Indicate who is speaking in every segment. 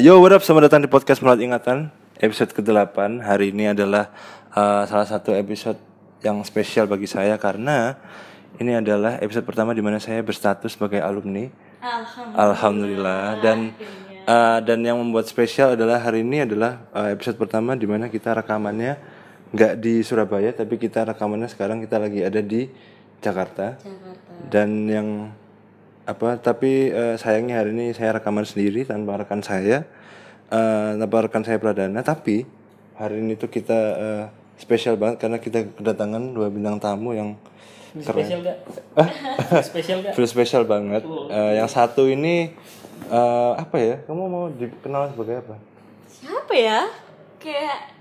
Speaker 1: Yo, what up? Selamat datang di podcast Melat Ingatan Episode ke-8 Hari ini adalah uh, salah satu episode yang spesial bagi saya Karena ini adalah episode pertama di mana saya berstatus sebagai alumni
Speaker 2: Alhamdulillah.
Speaker 1: Alhamdulillah Dan uh, dan yang membuat spesial adalah hari ini adalah uh, episode pertama di mana kita rekamannya nggak di Surabaya Tapi kita rekamannya sekarang kita lagi ada di Jakarta
Speaker 2: Jakarta.
Speaker 1: dan yang apa tapi eh, sayangnya hari ini saya rekaman sendiri tanpa rekan saya eh, tanpa rekan saya Pradana tapi hari ini tuh kita eh, spesial banget karena kita kedatangan dua bintang tamu yang keren
Speaker 3: Spesial gak? Spesial gak?
Speaker 1: Feel spesial banget Eh, yang satu ini eh, apa ya kamu mau dikenal sebagai apa
Speaker 2: Siapa ya? Kayak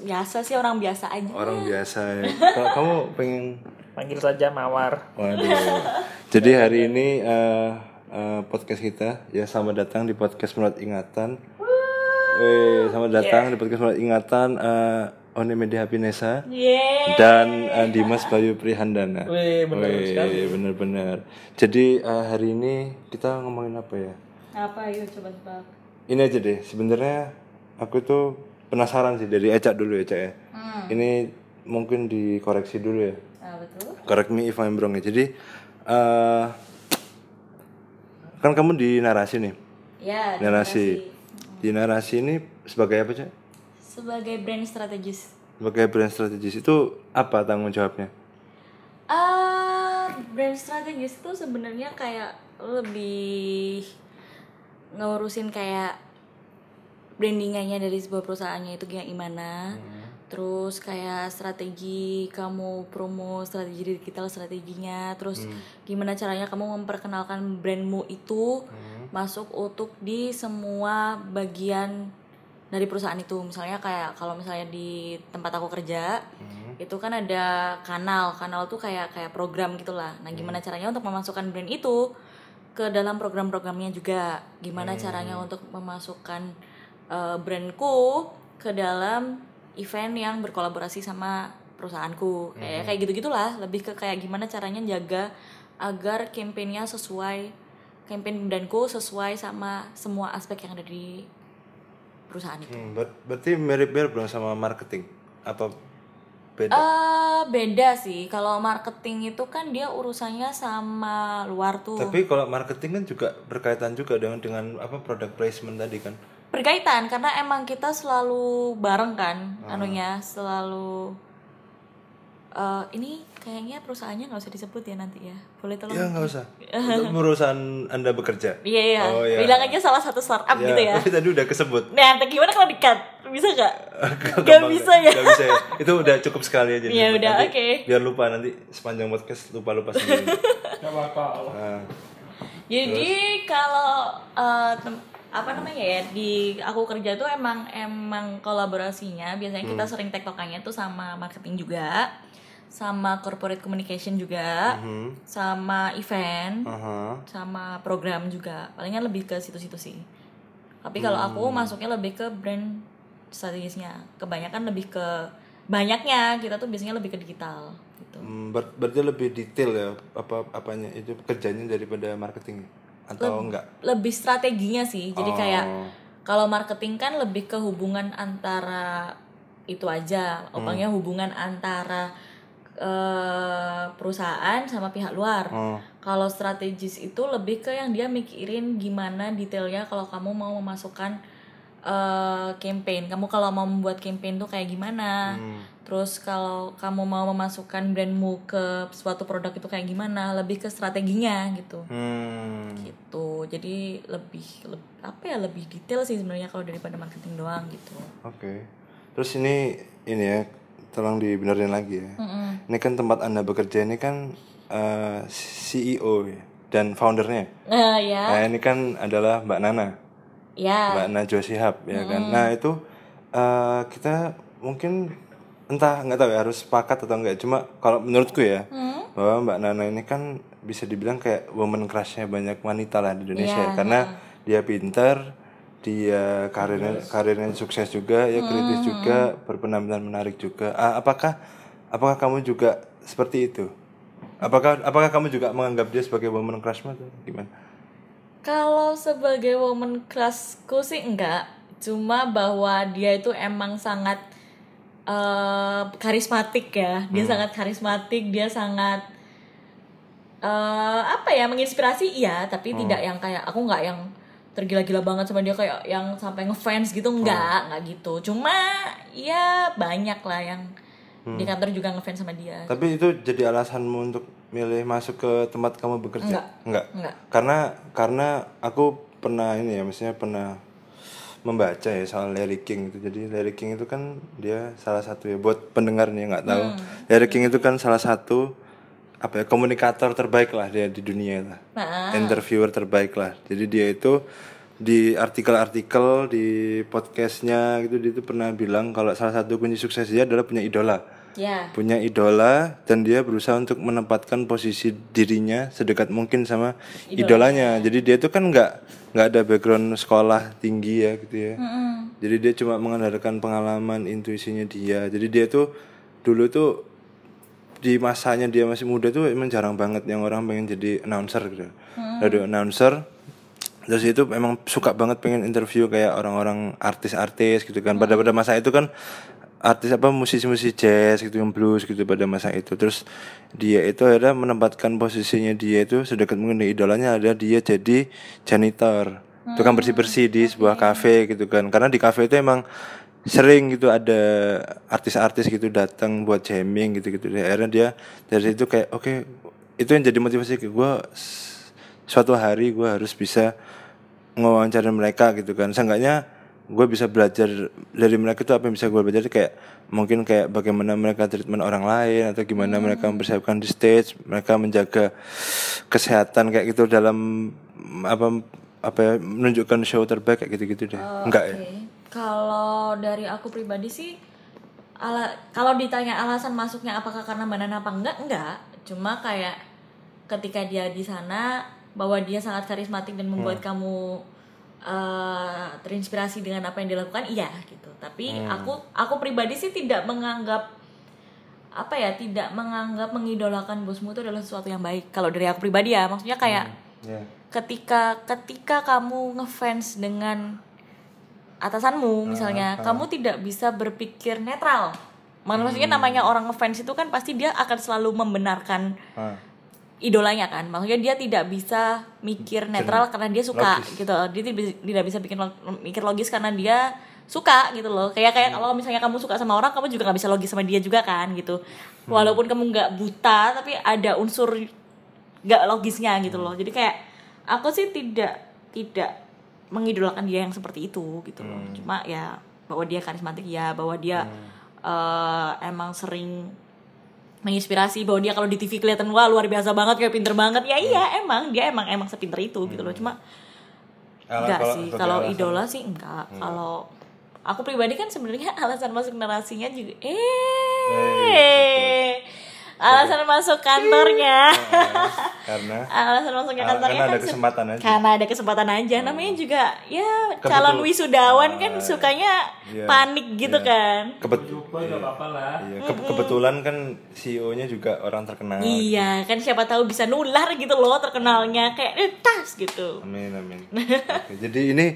Speaker 2: biasa sih orang biasa aja.
Speaker 1: orang biasa ya kalau kamu pengen
Speaker 3: Panggil saja Mawar.
Speaker 1: Waduh. Jadi hari ini eh, eh, podcast kita ya selamat datang di podcast Murat Ingatan. Wih, selamat datang di podcast Murat Ingatan eh One Media Pinesa
Speaker 2: Yeay.
Speaker 1: dan eh, Dimas Bayu Prihandana.
Speaker 3: Wih, benar
Speaker 1: Wih,
Speaker 3: sekali.
Speaker 1: bener-bener. Jadi eh, hari ini kita ngomongin apa ya?
Speaker 2: Apa yuk coba tebak.
Speaker 1: Ini aja deh. Sebenarnya aku tuh penasaran sih dari Ecak dulu ya, Cak ya.
Speaker 2: Hmm.
Speaker 1: Ini mungkin dikoreksi dulu ya.
Speaker 2: Nah, betul.
Speaker 1: correct me if I'm wrong ya. Jadi eh kan kamu di narasi nih.
Speaker 2: Ya,
Speaker 1: Narasi. Di narasi ini sebagai apa, Cak?
Speaker 2: sebagai brand strategis.
Speaker 1: Sebagai brand strategis itu apa tanggung jawabnya?
Speaker 2: Ah, brand strategis itu sebenarnya kayak lebih ngurusin kayak brandingannya dari sebuah perusahaannya itu kayak gimana. Terus kayak strategi kamu promo strategi digital strateginya, terus gimana caranya kamu memperkenalkan brandmu itu masuk untuk di semua bagian dari perusahaan itu. Misalnya kayak kalau misalnya di tempat aku kerja, itu kan ada kanal. Kanal tuh kayak kayak program gitulah nah gimana caranya untuk memasukkan brand itu ke dalam program-programnya juga? Gimana caranya untuk memasukkan eh, brandku ke dalam event yang berkolaborasi sama perusahaanku kayak kayak gitu gitulah lebih ke kayak gimana caranya jaga agar campaignnya sesuai campaign brandku sesuai sama semua aspek yang ada di perusahaan itu
Speaker 1: Hmm, ber- berarti mirip-mirip dong sama marketing. Apa beda?
Speaker 2: Eh beda sih. Kalau marketing itu kan dia urusannya sama luar tuh.
Speaker 1: Tapi kalau marketing kan juga berkaitan juga dengan dengan apa product placement tadi kan.
Speaker 2: Berkaitan karena emang kita selalu bareng kan,
Speaker 1: Ah.
Speaker 2: anunya selalu. eh ini kayaknya perusahaannya nggak usah disebut ya nanti ya. Boleh tolong?
Speaker 1: Ya nggak usah. Untuk perusahaan Anda bekerja.
Speaker 2: Iya iya.
Speaker 1: Oh, iya.
Speaker 2: Bilang aja salah satu startup
Speaker 1: Ya,
Speaker 2: gitu ya.
Speaker 1: Tapi tadi udah kesebut.
Speaker 2: Nah, nanti gimana kalau di-cut? Bisa gak? Gak
Speaker 1: Gampang,
Speaker 2: bisa ya.
Speaker 1: Gak bisa ya. Itu udah cukup sekali aja.
Speaker 2: Iya,
Speaker 1: disebut.
Speaker 2: udah, oke.
Speaker 1: Biar lupa nanti sepanjang podcast lupa-lupa sendiri.
Speaker 3: Gak apa-apa.
Speaker 1: Nah,
Speaker 2: Jadi kalau eh, tem- apa namanya ya di aku kerja tuh emang emang kolaborasinya biasanya kita
Speaker 1: Hmm.
Speaker 2: sering tektokannya tuh sama marketing juga, sama corporate communication juga,
Speaker 1: hmm,
Speaker 2: sama event,
Speaker 1: aha.
Speaker 2: sama program juga. Palingan lebih ke situ-situ sih. Tapi kalau aku
Speaker 1: Hmm.
Speaker 2: masuknya lebih ke brand strategisnya. Kebanyakan lebih ke banyaknya kita tuh biasanya lebih ke digital gitu.
Speaker 1: Hmm, ber- berarti lebih detail ya apa apanya itu kerjanya daripada marketing atau enggak?
Speaker 2: lebih strateginya sih jadi kayak
Speaker 1: Oh.
Speaker 2: kalau marketing kan lebih ke hubungan antara itu aja opangnya hubungan antara eh, perusahaan sama pihak luar
Speaker 1: Oh.
Speaker 2: kalau strategis itu lebih ke yang dia mikirin gimana detailnya kalau kamu mau memasukkan eh, campaign kamu kalau mau membuat campaign tuh kayak gimana
Speaker 1: Hmm.
Speaker 2: terus kalau kamu mau memasukkan brandmu ke suatu produk itu kayak gimana lebih ke strateginya gitu
Speaker 1: Hmm.
Speaker 2: gitu jadi lebih, leb- apa ya lebih detail sih sebenarnya kalau daripada marketing doang gitu
Speaker 1: Oke. Terus ini ini ya, tolong dibenerin lagi ya. Ini kan tempat Anda bekerja ini kan eh, CEO ya, dan foundernya.
Speaker 2: nah ya
Speaker 1: Nah, ini kan adalah Mbak Nana.
Speaker 2: Ya
Speaker 1: Mbak Najwa Shihab ya kan. Nah itu eh, kita mungkin entah nggak tahu ya harus sepakat atau enggak. Cuma kalau menurutku ya bahwa Mbak Nana ini kan bisa dibilang kayak woman crushnya banyak wanita lah di Indonesia ya. karena dia pinter, dia karirnya karirnya sukses juga, ya kritis juga, berpenampilan menarik juga. Ah, apakah apakah kamu juga seperti itu? Apakah apakah kamu juga menganggap dia sebagai woman crush atau gimana?
Speaker 2: Kalau sebagai woman crushku sih enggak, cuma bahwa dia itu emang sangat eh, karismatik ya. Dia sangat karismatik, dia sangat eh apa ya menginspirasi iya, tapi tidak yang kayak aku nggak yang tergila-gila banget sama dia kayak yang sampai ngefans gitu enggak, enggak gitu. Cuma ya banyak lah yang di kantor juga ngefans sama dia.
Speaker 1: Tapi itu jadi alasanmu untuk milih masuk ke tempat kamu bekerja?
Speaker 2: Enggak.
Speaker 1: Enggak.
Speaker 2: Enggak.
Speaker 1: Karena karena aku pernah ini ya, maksudnya pernah membaca ya soal Larry King itu. Jadi Larry King itu kan dia salah satu ya buat pendengar nih nggak tahu. Larry King itu kan salah satu apa ya komunikator terbaik lah dia di dunia lah.
Speaker 2: Nah,
Speaker 1: Interviewer terbaik lah. Jadi dia itu di artikel-artikel di podcastnya gitu dia itu pernah bilang kalau salah satu kunci sukses dia adalah punya idola
Speaker 2: ya.
Speaker 1: punya idola dan dia berusaha untuk menempatkan posisi dirinya sedekat mungkin sama idolanya. Jadi dia itu kan nggak nggak ada background sekolah tinggi ya gitu ya. Jadi dia cuma mengandalkan pengalaman intuisinya dia. Jadi dia tuh dulu tuh di masanya dia masih muda tuh emang jarang banget yang orang pengen jadi announcer gitu. Radio announcer terus itu memang suka banget pengen interview kayak orang-orang artis-artis gitu kan pada pada masa itu kan artis apa musisi-musisi jazz gitu yang blues gitu pada masa itu. Terus dia itu akhirnya menempatkan posisinya dia itu sedekat mungkin dari idolanya ada dia jadi janitor. Tukang bersih-bersih di sebuah kafe gitu kan. Karena di kafe itu emang sering gitu ada artis-artis gitu datang buat jamming gitu gitu akhirnya dia dari situ kayak oke itu yang jadi motivasi ke gue suatu hari gue harus bisa ngewawancara mereka gitu kan. Seenggaknya gue bisa belajar dari mereka itu apa yang bisa gue belajar kayak mungkin kayak bagaimana mereka treatment orang lain atau gimana mereka mempersiapkan di stage mereka menjaga kesehatan kayak gitu dalam apa apa ya, menunjukkan show terbaik kayak gitu-gitu deh. Enggak ya?
Speaker 2: Oke. Kalau dari aku pribadi sih ala kalau ditanya alasan masuknya apakah karena banana apa enggak enggak. Cuma kayak ketika dia di sana bahwa dia sangat karismatik dan membuat kamu eh, terinspirasi dengan apa yang dilakukan iya gitu. Tapi aku aku pribadi sih tidak menganggap apa ya tidak menganggap mengidolakan bosmu itu adalah sesuatu yang baik kalau dari aku pribadi ya. Maksudnya kayak
Speaker 1: ya
Speaker 2: ketika ketika kamu ngefans dengan atasanmu misalnya kamu tidak bisa berpikir netral. Mak- maksudnya namanya orang ngefans itu kan pasti dia akan selalu membenarkan
Speaker 1: Ah.
Speaker 2: Idolanya kan. Maksudnya dia tidak bisa mikir netral karena dia suka
Speaker 1: Logis.
Speaker 2: gitu. Dia tidak bisa- bikin log- mikir logis karena dia suka gitu loh. Kayak kayak kalau misalnya kamu suka sama orang kamu juga nggak bisa logis sama dia juga kan gitu. Walaupun kamu nggak buta tapi ada unsur nggak logisnya gitu loh. Jadi kayak aku sih tidak tidak mengidolakan dia yang seperti itu gitu loh. Cuma ya bahwa dia karismatik ya. Bahwa dia eh, emang sering menginspirasi bahwa dia kalau di TV kelihatan wah luar biasa banget kayak pinter banget. Ya iya emang dia emang emang sepinter itu gitu loh. Cuma
Speaker 1: Ala-
Speaker 2: enggak
Speaker 1: kalau
Speaker 2: sih kalau idola sih enggak. Kalau aku pribadi kan sebenarnya alasan masuk narasinya juga eh alasan masuk kantornya
Speaker 1: karena
Speaker 2: alasan masuknya kantornya
Speaker 1: karena ada
Speaker 2: kan se-
Speaker 1: kesempatan aja.
Speaker 2: karena ada kesempatan aja namanya juga ya
Speaker 1: Kebetul-
Speaker 2: calon wisudawan kan
Speaker 1: Ah,
Speaker 2: sukanya
Speaker 1: iya.
Speaker 2: panik gitu
Speaker 1: Iya.
Speaker 2: kan
Speaker 1: kebet
Speaker 3: apa-apa lah.
Speaker 1: iya, ke- kebetulan kan CEO-nya juga orang terkenal
Speaker 2: iya kan siapa tahu bisa nular gitu loh terkenalnya kayak eh, tas gitu
Speaker 1: Amin amin. Oke, jadi ini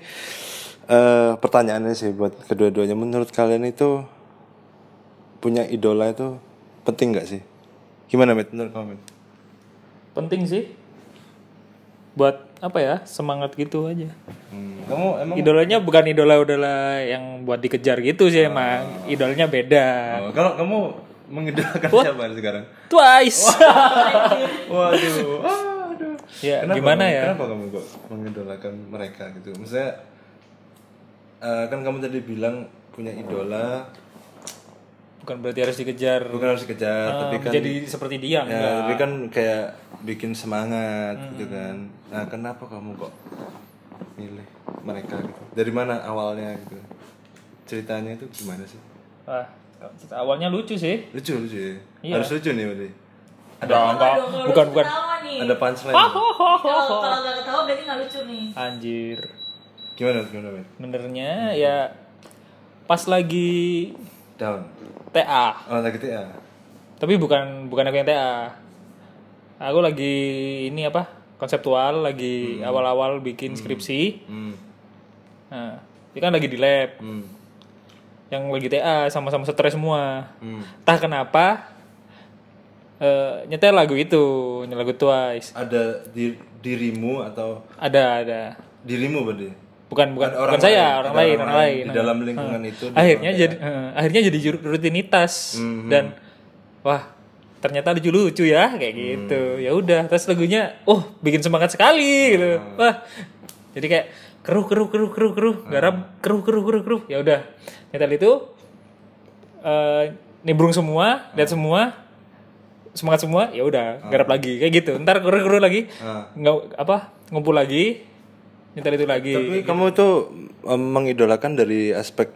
Speaker 1: eh pertanyaannya sih buat kedua-duanya. Menurut kalian itu punya idola itu penting nggak sih? Gimana Mit? Menurut kamu Mit?
Speaker 3: Penting sih. Buat apa ya? Semangat gitu aja.
Speaker 1: Hmm, Kamu emang
Speaker 3: Idolanya bukan idola-idola yang buat dikejar gitu sih emang. Idolanya beda.
Speaker 1: Oh, kalau kamu mengidolakan siapa sekarang?
Speaker 3: Twice.
Speaker 1: Waduh, aduh.
Speaker 3: Ya,
Speaker 1: Kenapa
Speaker 3: gimana
Speaker 1: kamu-
Speaker 3: ya?
Speaker 1: Kenapa kamu kok mengidolakan mereka gitu? Maksudnya eh, kan kamu tadi bilang punya idola
Speaker 3: bukan berarti harus dikejar.
Speaker 1: bukan harus dikejar,
Speaker 3: ah,
Speaker 1: tapi kan
Speaker 3: jadi seperti dia
Speaker 1: Ya,
Speaker 3: enggak.
Speaker 1: tapi kan kayak bikin semangat gitu kan. Nah, kenapa kamu kok milih mereka gitu? Dari mana awalnya gitu? Ceritanya itu gimana sih?
Speaker 3: Ah, cerita awalnya lucu sih.
Speaker 1: Lucu lucu ya.
Speaker 3: Iya.
Speaker 1: Harus lucu nih berarti.
Speaker 3: Ada
Speaker 2: kalau
Speaker 3: Bukan bukan.
Speaker 1: Ada punchline.
Speaker 2: kalau kalau nggak ketawa berarti nggak lucu nih
Speaker 3: Anjir.
Speaker 1: Gimana gimana?
Speaker 3: Benernya ya pas lagi
Speaker 1: Down.
Speaker 3: TA.
Speaker 1: Oh, lagi TA.
Speaker 3: Tapi bukan bukan aku yang TA. Aku lagi ini apa? konseptual lagi awal-awal bikin skripsi
Speaker 1: Hmm.
Speaker 3: nah dia kan lagi di lab
Speaker 1: Hmm.
Speaker 3: yang lagi TA sama-sama stres semua
Speaker 1: Hmm.
Speaker 3: entah kenapa eh nyetel lagu itu nyetel lagu Twice
Speaker 1: Ada di dirimu atau
Speaker 3: ada ada
Speaker 1: dirimu berarti?
Speaker 3: Bukan bukan
Speaker 1: Ada
Speaker 3: bukan saya
Speaker 1: lain,
Speaker 3: orang
Speaker 1: ada
Speaker 3: lain orang lain
Speaker 1: di dalam lingkungan itu di
Speaker 3: akhirnya
Speaker 1: dalam
Speaker 3: jadi eh, akhirnya jadi rutinitas.
Speaker 1: Mhm.
Speaker 3: dan wah ternyata lucu lucu ya kayak gitu. Ya udah terus lagunya oh bikin semangat sekali gitu. Wah jadi kayak keruh keruh keruh keruh keruh garam keruh keruh keruh keruh. Ya udah nyetel itu eh nimbrung semua lihat semua semangat semua ya udah garap lagi kayak gitu. Ntar keruh keruh lagi nggak apa ngumpul lagi nyetel itu lagi.
Speaker 1: Tapi kamu tuh em, mengidolakan dari aspek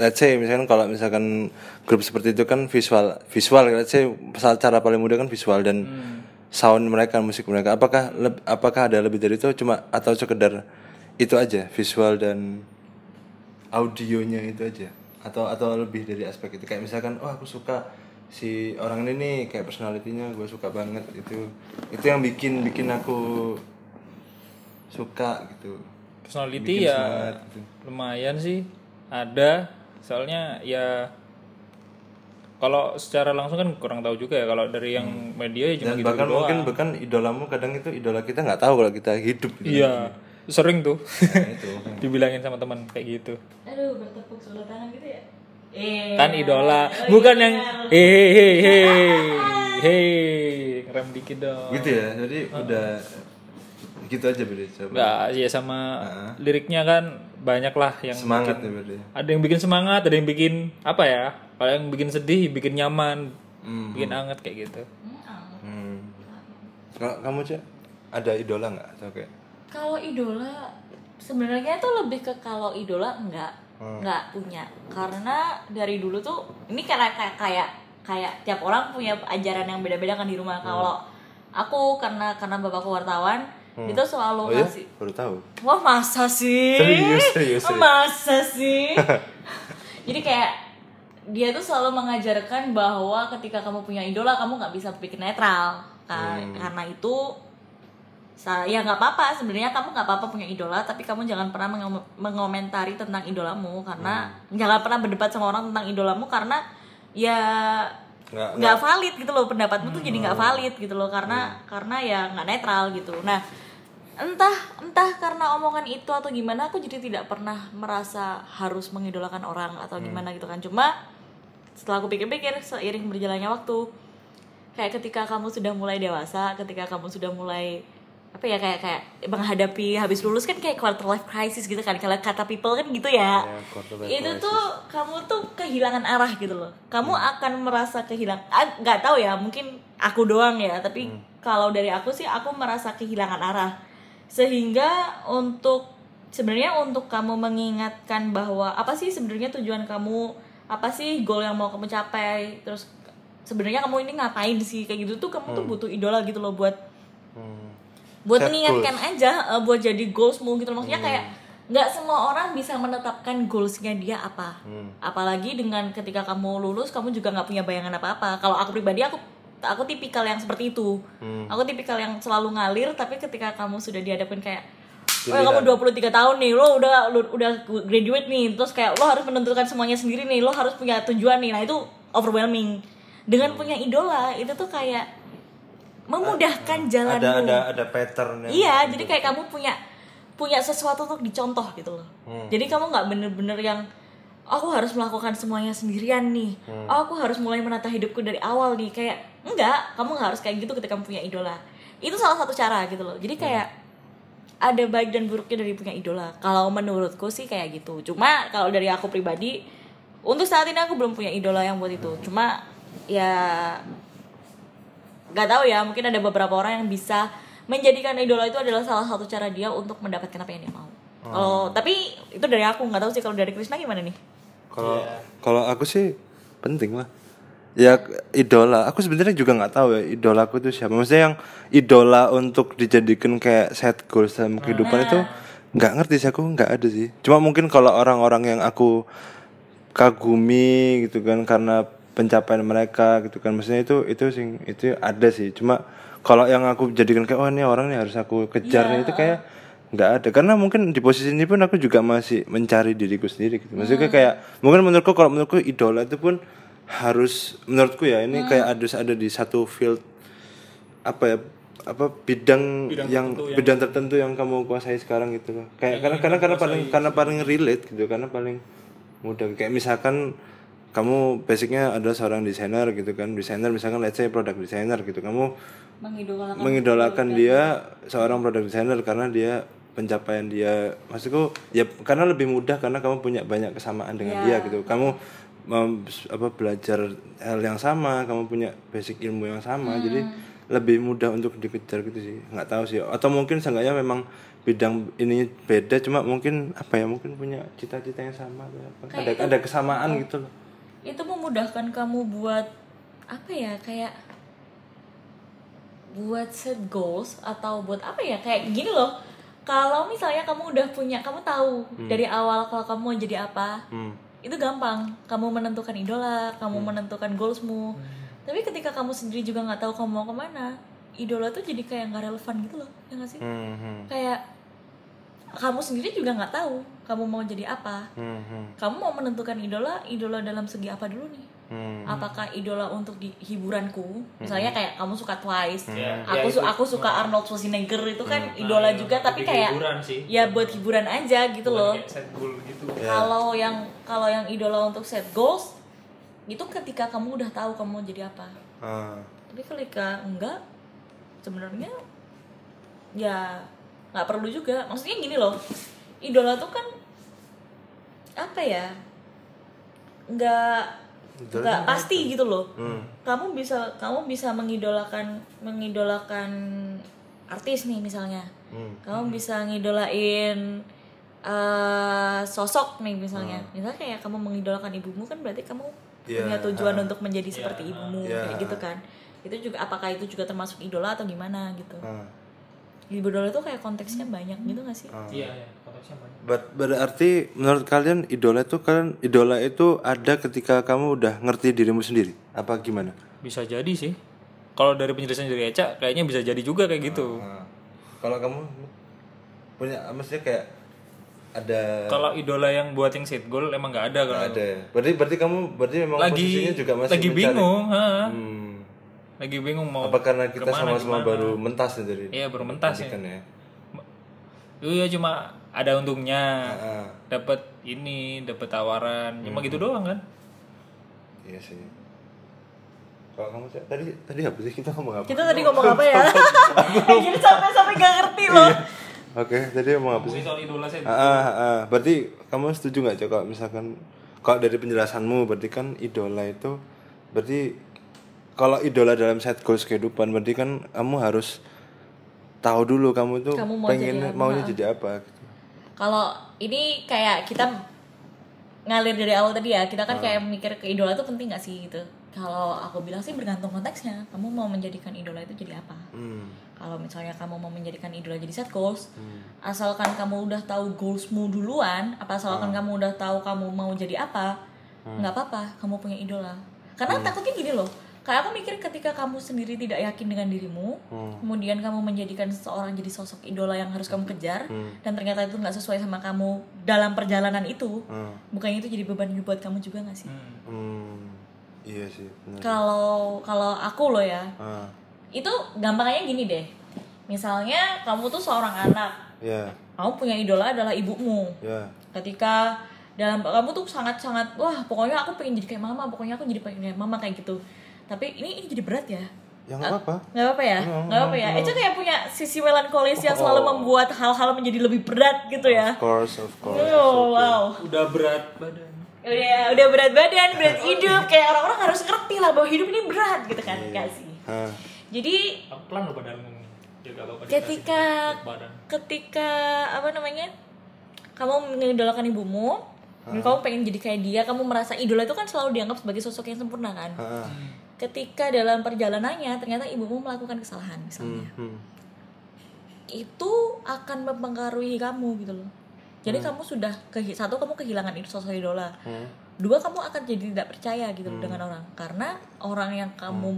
Speaker 1: let's say misalkan kalau misalkan grup seperti itu kan visual visual let's say cara paling mudah kan visual dan sound mereka musik mereka. Apakah leb- apakah ada lebih dari itu? Cuma atau sekedar itu aja visual dan audionya itu aja? Atau atau lebih dari aspek itu? Kayak misalkan oh aku suka si orang ini nih kayak personalitinya gue suka banget itu itu yang bikin bikin aku suka gitu.
Speaker 3: Personality
Speaker 1: Bikin
Speaker 3: ya
Speaker 1: semangat gitu.
Speaker 3: lumayan sih ada. Soalnya ya kalau secara langsung kan kurang tahu juga ya kalau dari yang media ya cuma
Speaker 1: dan
Speaker 3: gitu
Speaker 1: bahkan
Speaker 3: doang.
Speaker 1: mungkin bahkan idolamu kadang itu idola kita nggak tahu kalau kita hidup gitu.
Speaker 3: iya sering tuh.
Speaker 1: Nah, itu.
Speaker 3: Dibilangin sama teman kayak gitu.
Speaker 2: Aduh, bertepuk sebelah tangan gitu ya. Eh.
Speaker 3: kan idola.
Speaker 2: Oh,
Speaker 3: bukan
Speaker 2: iya.
Speaker 3: yang hei hei rem dikit dong.
Speaker 1: Gitu ya jadi udah gitu aja berarti coba
Speaker 3: Nggak, ya sama liriknya kan banyak lah yang
Speaker 1: semangat
Speaker 3: bikin-
Speaker 1: ya berarti
Speaker 3: ada yang bikin semangat ada yang bikin apa ya kalau yang bikin sedih bikin nyaman
Speaker 1: Hmm.
Speaker 3: bikin anget kayak gitu
Speaker 1: hmm. kalau kamu cek ada idola nggak atau kayak
Speaker 2: Kalau idola sebenarnya tuh lebih ke kalau idola enggak
Speaker 1: Hmm.
Speaker 2: enggak punya karena dari dulu tuh ini karena kayak kayak kayak tiap orang punya ajaran yang beda-beda kan di rumah
Speaker 1: Hmm.
Speaker 2: kalau aku karena karena bapakku wartawan itu
Speaker 1: oh
Speaker 2: selalu
Speaker 1: ya
Speaker 2: ngasih.
Speaker 1: Baru tahu?
Speaker 2: Wah masa sih?
Speaker 1: Serius, serius, serius.
Speaker 2: masa sih? Jadi kayak dia tuh selalu mengajarkan bahwa ketika kamu punya idola kamu nggak bisa berpikir netral.
Speaker 1: Hmm.
Speaker 2: karena itu ya nggak apa-apa. Sebenarnya kamu nggak apa-apa punya idola tapi kamu jangan pernah mengom- mengomentari tentang idolamu. Karena
Speaker 1: Hmm.
Speaker 2: jangan pernah berdebat sama orang tentang idolamu karena ya
Speaker 1: nggak
Speaker 2: valid gitu loh pendapatmu tuh jadi nggak
Speaker 1: Hmm.
Speaker 2: valid gitu loh karena karena ya nggak netral gitu nah entah entah karena omongan itu atau gimana aku jadi tidak pernah merasa harus mengidolakan orang atau
Speaker 1: Hmm.
Speaker 2: gimana gitu kan cuma setelah aku pikir-pikir seiring berjalannya waktu kayak ketika kamu sudah mulai dewasa ketika kamu sudah mulai apa ya kayak kayak menghadapi habis lulus kan kayak quarter life crisis gitu kan kalau kata people kan gitu ya.
Speaker 1: Ya, quarter life
Speaker 2: itu
Speaker 1: crisis.
Speaker 2: tuh kamu tuh kehilangan arah gitu loh. Kamu akan merasa kehilangan ah, nggak tahu ya mungkin aku doang ya tapi kalau dari aku sih aku merasa kehilangan arah. Sehingga untuk sebenarnya untuk kamu mengingatkan bahwa apa sih sebenarnya tujuan kamu apa sih goal yang mau kamu capai terus sebenarnya kamu ini ngapain sih kayak gitu tuh kamu tuh butuh idola gitu loh buat
Speaker 1: Hmm.
Speaker 2: Buat
Speaker 1: Set
Speaker 2: mengingatkan aja eh, buat jadi goalsmu gitu maksudnya
Speaker 1: Hmm.
Speaker 2: kayak nggak semua orang bisa menetapkan goalsnya dia apa
Speaker 1: Hmm.
Speaker 2: apalagi dengan ketika kamu lulus kamu juga nggak punya bayangan apa apa kalau aku pribadi aku aku tipikal yang seperti itu
Speaker 1: Hmm.
Speaker 2: aku tipikal yang selalu ngalir tapi ketika kamu sudah dihadapin kayak Oh
Speaker 1: Pilihan.
Speaker 2: kamu 23 tahun nih, lo udah lo udah graduate nih, terus kayak lo harus menentukan semuanya sendiri nih, lo harus punya tujuan nih. Nah, itu overwhelming. Dengan punya idola, itu tuh kayak memudahkan jalanmu.
Speaker 1: ada ada ada pattern yang
Speaker 2: Iya, jadi kayak kamu punya punya sesuatu untuk dicontoh gitu loh.
Speaker 1: Hmm.
Speaker 2: Jadi kamu nggak bener-bener yang aku harus melakukan semuanya sendirian nih.
Speaker 1: Hmm.
Speaker 2: Oh, aku harus mulai menata hidupku dari awal nih. Kayak enggak, kamu nggak harus kayak gitu ketika kamu punya idola. Itu salah satu cara gitu loh. Jadi kayak ada baik dan buruknya dari punya idola. Kalau menurutku sih kayak gitu. Cuma kalau dari aku pribadi, untuk saat ini aku belum punya idola yang buat itu. Cuma ya nggak tahu ya. Mungkin ada beberapa orang yang bisa menjadikan idola itu adalah salah satu cara dia untuk mendapatkan apa yang dia mau. Kalau tapi itu dari aku nggak tahu sih kalau dari Krisna gimana nih?
Speaker 1: Kalau kalau aku sih penting lah. Ya idola. Aku sebenarnya juga nggak tahu ya idola aku itu siapa. Maksudnya yang idola untuk dijadikan kayak set goals dalam kehidupan itu nggak ngerti sih aku nggak ada sih. Cuma mungkin kalau orang-orang yang aku kagumi gitu kan karena pencapaian mereka gitu kan. Maksudnya itu itu sing itu ada sih. Cuma kalau yang aku jadikan kayak oh ini orang nih harus aku kejar nih itu kayak nggak ada. Karena mungkin di posisi ini pun aku juga masih mencari diriku sendiri gitu. Maksudnya kayak mungkin menurutku kalau menurutku idola itu pun harus menurutku ya ini kayak harus ada di satu field apa ya apa bidang, yang, bidang tertentu yang kamu kuasai sekarang gitu loh. Kayak karena karena karena paling karena paling relate gitu. Karena paling mudah. Kayak misalkan kamu basicnya adalah seorang desainer gitu kan. Desainer misalkan let's say product designer gitu. Kamu
Speaker 2: mengidolakan
Speaker 1: mengidolakan dia seorang product designer karena dia pencapaian dia. Maksudku ya karena lebih mudah karena kamu punya banyak kesamaan dengan dia gitu. Kamu mem- apa belajar hal yang sama kamu punya basic ilmu yang sama. Jadi lebih mudah untuk dikejar gitu sih. Nggak tahu sih. Atau mungkin seenggaknya memang bidang ini beda cuma mungkin apa ya mungkin punya cita-cita yang sama apa. ada ada kesamaan gitu loh
Speaker 2: itu memudahkan kamu buat apa ya kayak buat set goals atau buat apa ya? Kayak gini loh. Kalau misalnya kamu udah punya kamu tahu dari awal kalau kamu mau jadi apa
Speaker 1: hmm.
Speaker 2: itu gampang. Kamu menentukan idola kamu menentukan goalsmu. Tapi ketika kamu sendiri juga nggak tahu kamu mau ke mana idola tuh jadi kayak nggak relevan gitu loh ya nggak sih?
Speaker 1: Hmm, hmm,
Speaker 2: kayak kamu sendiri juga nggak tahu kamu mau jadi apa.
Speaker 1: Hmm, hmm,
Speaker 2: kamu mau menentukan idola idola dalam segi apa dulu nih?
Speaker 1: Hmm.
Speaker 2: apakah idola untuk di hiburanku? Misalnya kayak kamu suka Twice
Speaker 3: Ya,
Speaker 2: aku
Speaker 3: ya
Speaker 2: su- aku suka Arnold Schwarzenegger itu kan
Speaker 3: Nah,
Speaker 2: idola
Speaker 3: iya,
Speaker 2: juga tapi kayak
Speaker 3: hiburan sih.
Speaker 2: ya buat hiburan aja gitu loh.
Speaker 3: set goal gitu.
Speaker 2: Kalau yang kalau yang idola untuk set goals itu ketika kamu udah tahu kamu mau jadi apa.
Speaker 1: Ah.
Speaker 2: tapi ketika enggak sebenarnya ya nggak perlu juga. Maksudnya gini loh. Idola tuh kan apa ya? Nggak nggak pasti gitu loh. Kamu bisa kamu bisa mengidolakan mengidolakan artis nih misalnya.
Speaker 1: Hmm.
Speaker 2: kamu bisa ngidolain eh, sosok nih misalnya. Misalnya kayak kamu mengidolakan ibumu kan berarti kamu
Speaker 1: Iya,
Speaker 2: punya tujuan untuk menjadi seperti ibumu
Speaker 1: Iya.
Speaker 2: kayak gitu kan. Itu juga apakah itu juga termasuk idola atau gimana gitu Idola itu kayak konteksnya banyak gitu gak sih
Speaker 3: iya iya konteksnya banyak
Speaker 1: Ber- berarti menurut kalian idola itu kalian idola itu ada ketika kamu udah ngerti dirimu sendiri apa gimana?
Speaker 3: bisa jadi sih kalau dari penjelasan dari Eca kayaknya bisa jadi juga kayak gitu
Speaker 1: Nah, kalau kamu punya maksudnya kayak ada
Speaker 3: kalau idola yang buat yang set goal emang nggak ada kalau
Speaker 1: ada ya? Berarti berarti kamu berarti memang
Speaker 3: lagi
Speaker 1: posisinya juga masih
Speaker 3: lagi
Speaker 1: mencari.
Speaker 3: bingung ha.
Speaker 1: Hmm.
Speaker 3: Lagi bingung mau
Speaker 1: Apa karena kita sama-sama baru mentas ya dari
Speaker 3: iya baru mentas ya.
Speaker 1: Ya?
Speaker 3: iya cuma ada untungnya.
Speaker 1: Ah,
Speaker 3: dapat ini dapat tawaran. Cuma
Speaker 1: Hmm.
Speaker 3: gitu doang kan?
Speaker 1: Iya sih. Kalau kamu Cak, tadi tadi apa sih? Kita ngomong apa?
Speaker 2: kita tadi ngomong apa ya? jadi sampai sampai gak ngerti loh.
Speaker 1: Oke, tadi ngomong apa sih?
Speaker 3: soal idola saya
Speaker 1: Ah, ah, ah. berarti kamu setuju nggak Cok kalau misalkan kalau dari penjelasanmu berarti kan idola itu berarti kalau idola dalam set goals kehidupan berarti kan kamu harus tahu dulu kamu tuh
Speaker 2: Kamu mau
Speaker 1: pengen
Speaker 2: jadi apa,
Speaker 1: maunya
Speaker 2: ah.
Speaker 1: jadi apa gitu.
Speaker 2: kalau ini kayak kita ngalir dari awal tadi ya kita kan kayak mikir ke idola itu penting gak sih gitu. Kalau aku bilang sih bergantung konteksnya kamu mau menjadikan idola itu jadi apa?
Speaker 1: Hmm.
Speaker 2: kalau misalnya kamu mau menjadikan idola jadi set goals asalkan kamu udah tahu goalsmu duluan apa asalkan kamu udah tahu kamu mau jadi apa nggak apa-apa kamu punya idola. Karena takutnya gini loh kayak aku mikir ketika kamu sendiri tidak yakin dengan dirimu kemudian kamu menjadikan seseorang jadi sosok idola yang harus kamu kejar dan ternyata itu nggak sesuai sama kamu dalam perjalanan itu
Speaker 1: Hmm.
Speaker 2: bukannya itu jadi beban buat kamu juga nggak sih?
Speaker 1: Hmm. Iya sih,
Speaker 2: kalau kalau aku loh ya
Speaker 1: Ah,
Speaker 2: itu gampangnya gini deh. Misalnya kamu tuh seorang anak.
Speaker 1: Ya,
Speaker 2: kamu punya idola adalah ibumu.
Speaker 1: Ya.
Speaker 2: ketika dalam kamu tuh sangat sangat wah pokoknya aku pengen jadi kayak mama pokoknya aku jadi pengen kayak mama kayak gitu tapi ini ini jadi berat ya?
Speaker 1: Ya nggak apa-apa.
Speaker 2: nggak apa ya? Nggak apa ya? itu kayak punya sisi melankolis yang selalu membuat hal-hal menjadi lebih berat gitu ya?
Speaker 1: Of course, of course.
Speaker 2: oh wow.
Speaker 3: Udah berat badan.
Speaker 2: Udah udah berat badan berat hidup. Kayak orang-orang harus ngerti lah bahwa hidup ini berat gitu kan? Enggak sih? Jadi
Speaker 3: Aku pelan loh badan
Speaker 2: ketika ketika apa namanya? Kamu mengidolakan ibumu dan kamu pengen jadi kayak dia kamu merasa idola itu kan selalu dianggap sebagai sosok yang sempurna kan. Ketika dalam perjalanannya ternyata ibumu melakukan kesalahan misalnya.
Speaker 1: Hmm.
Speaker 2: itu akan mempengaruhi kamu gitu loh. Jadi kamu sudah kehi- satu kamu kehilangan itu sosok idola.
Speaker 1: Hmm.
Speaker 2: dua kamu akan jadi tidak percaya gitu loh dengan orang. Karena orang yang kamu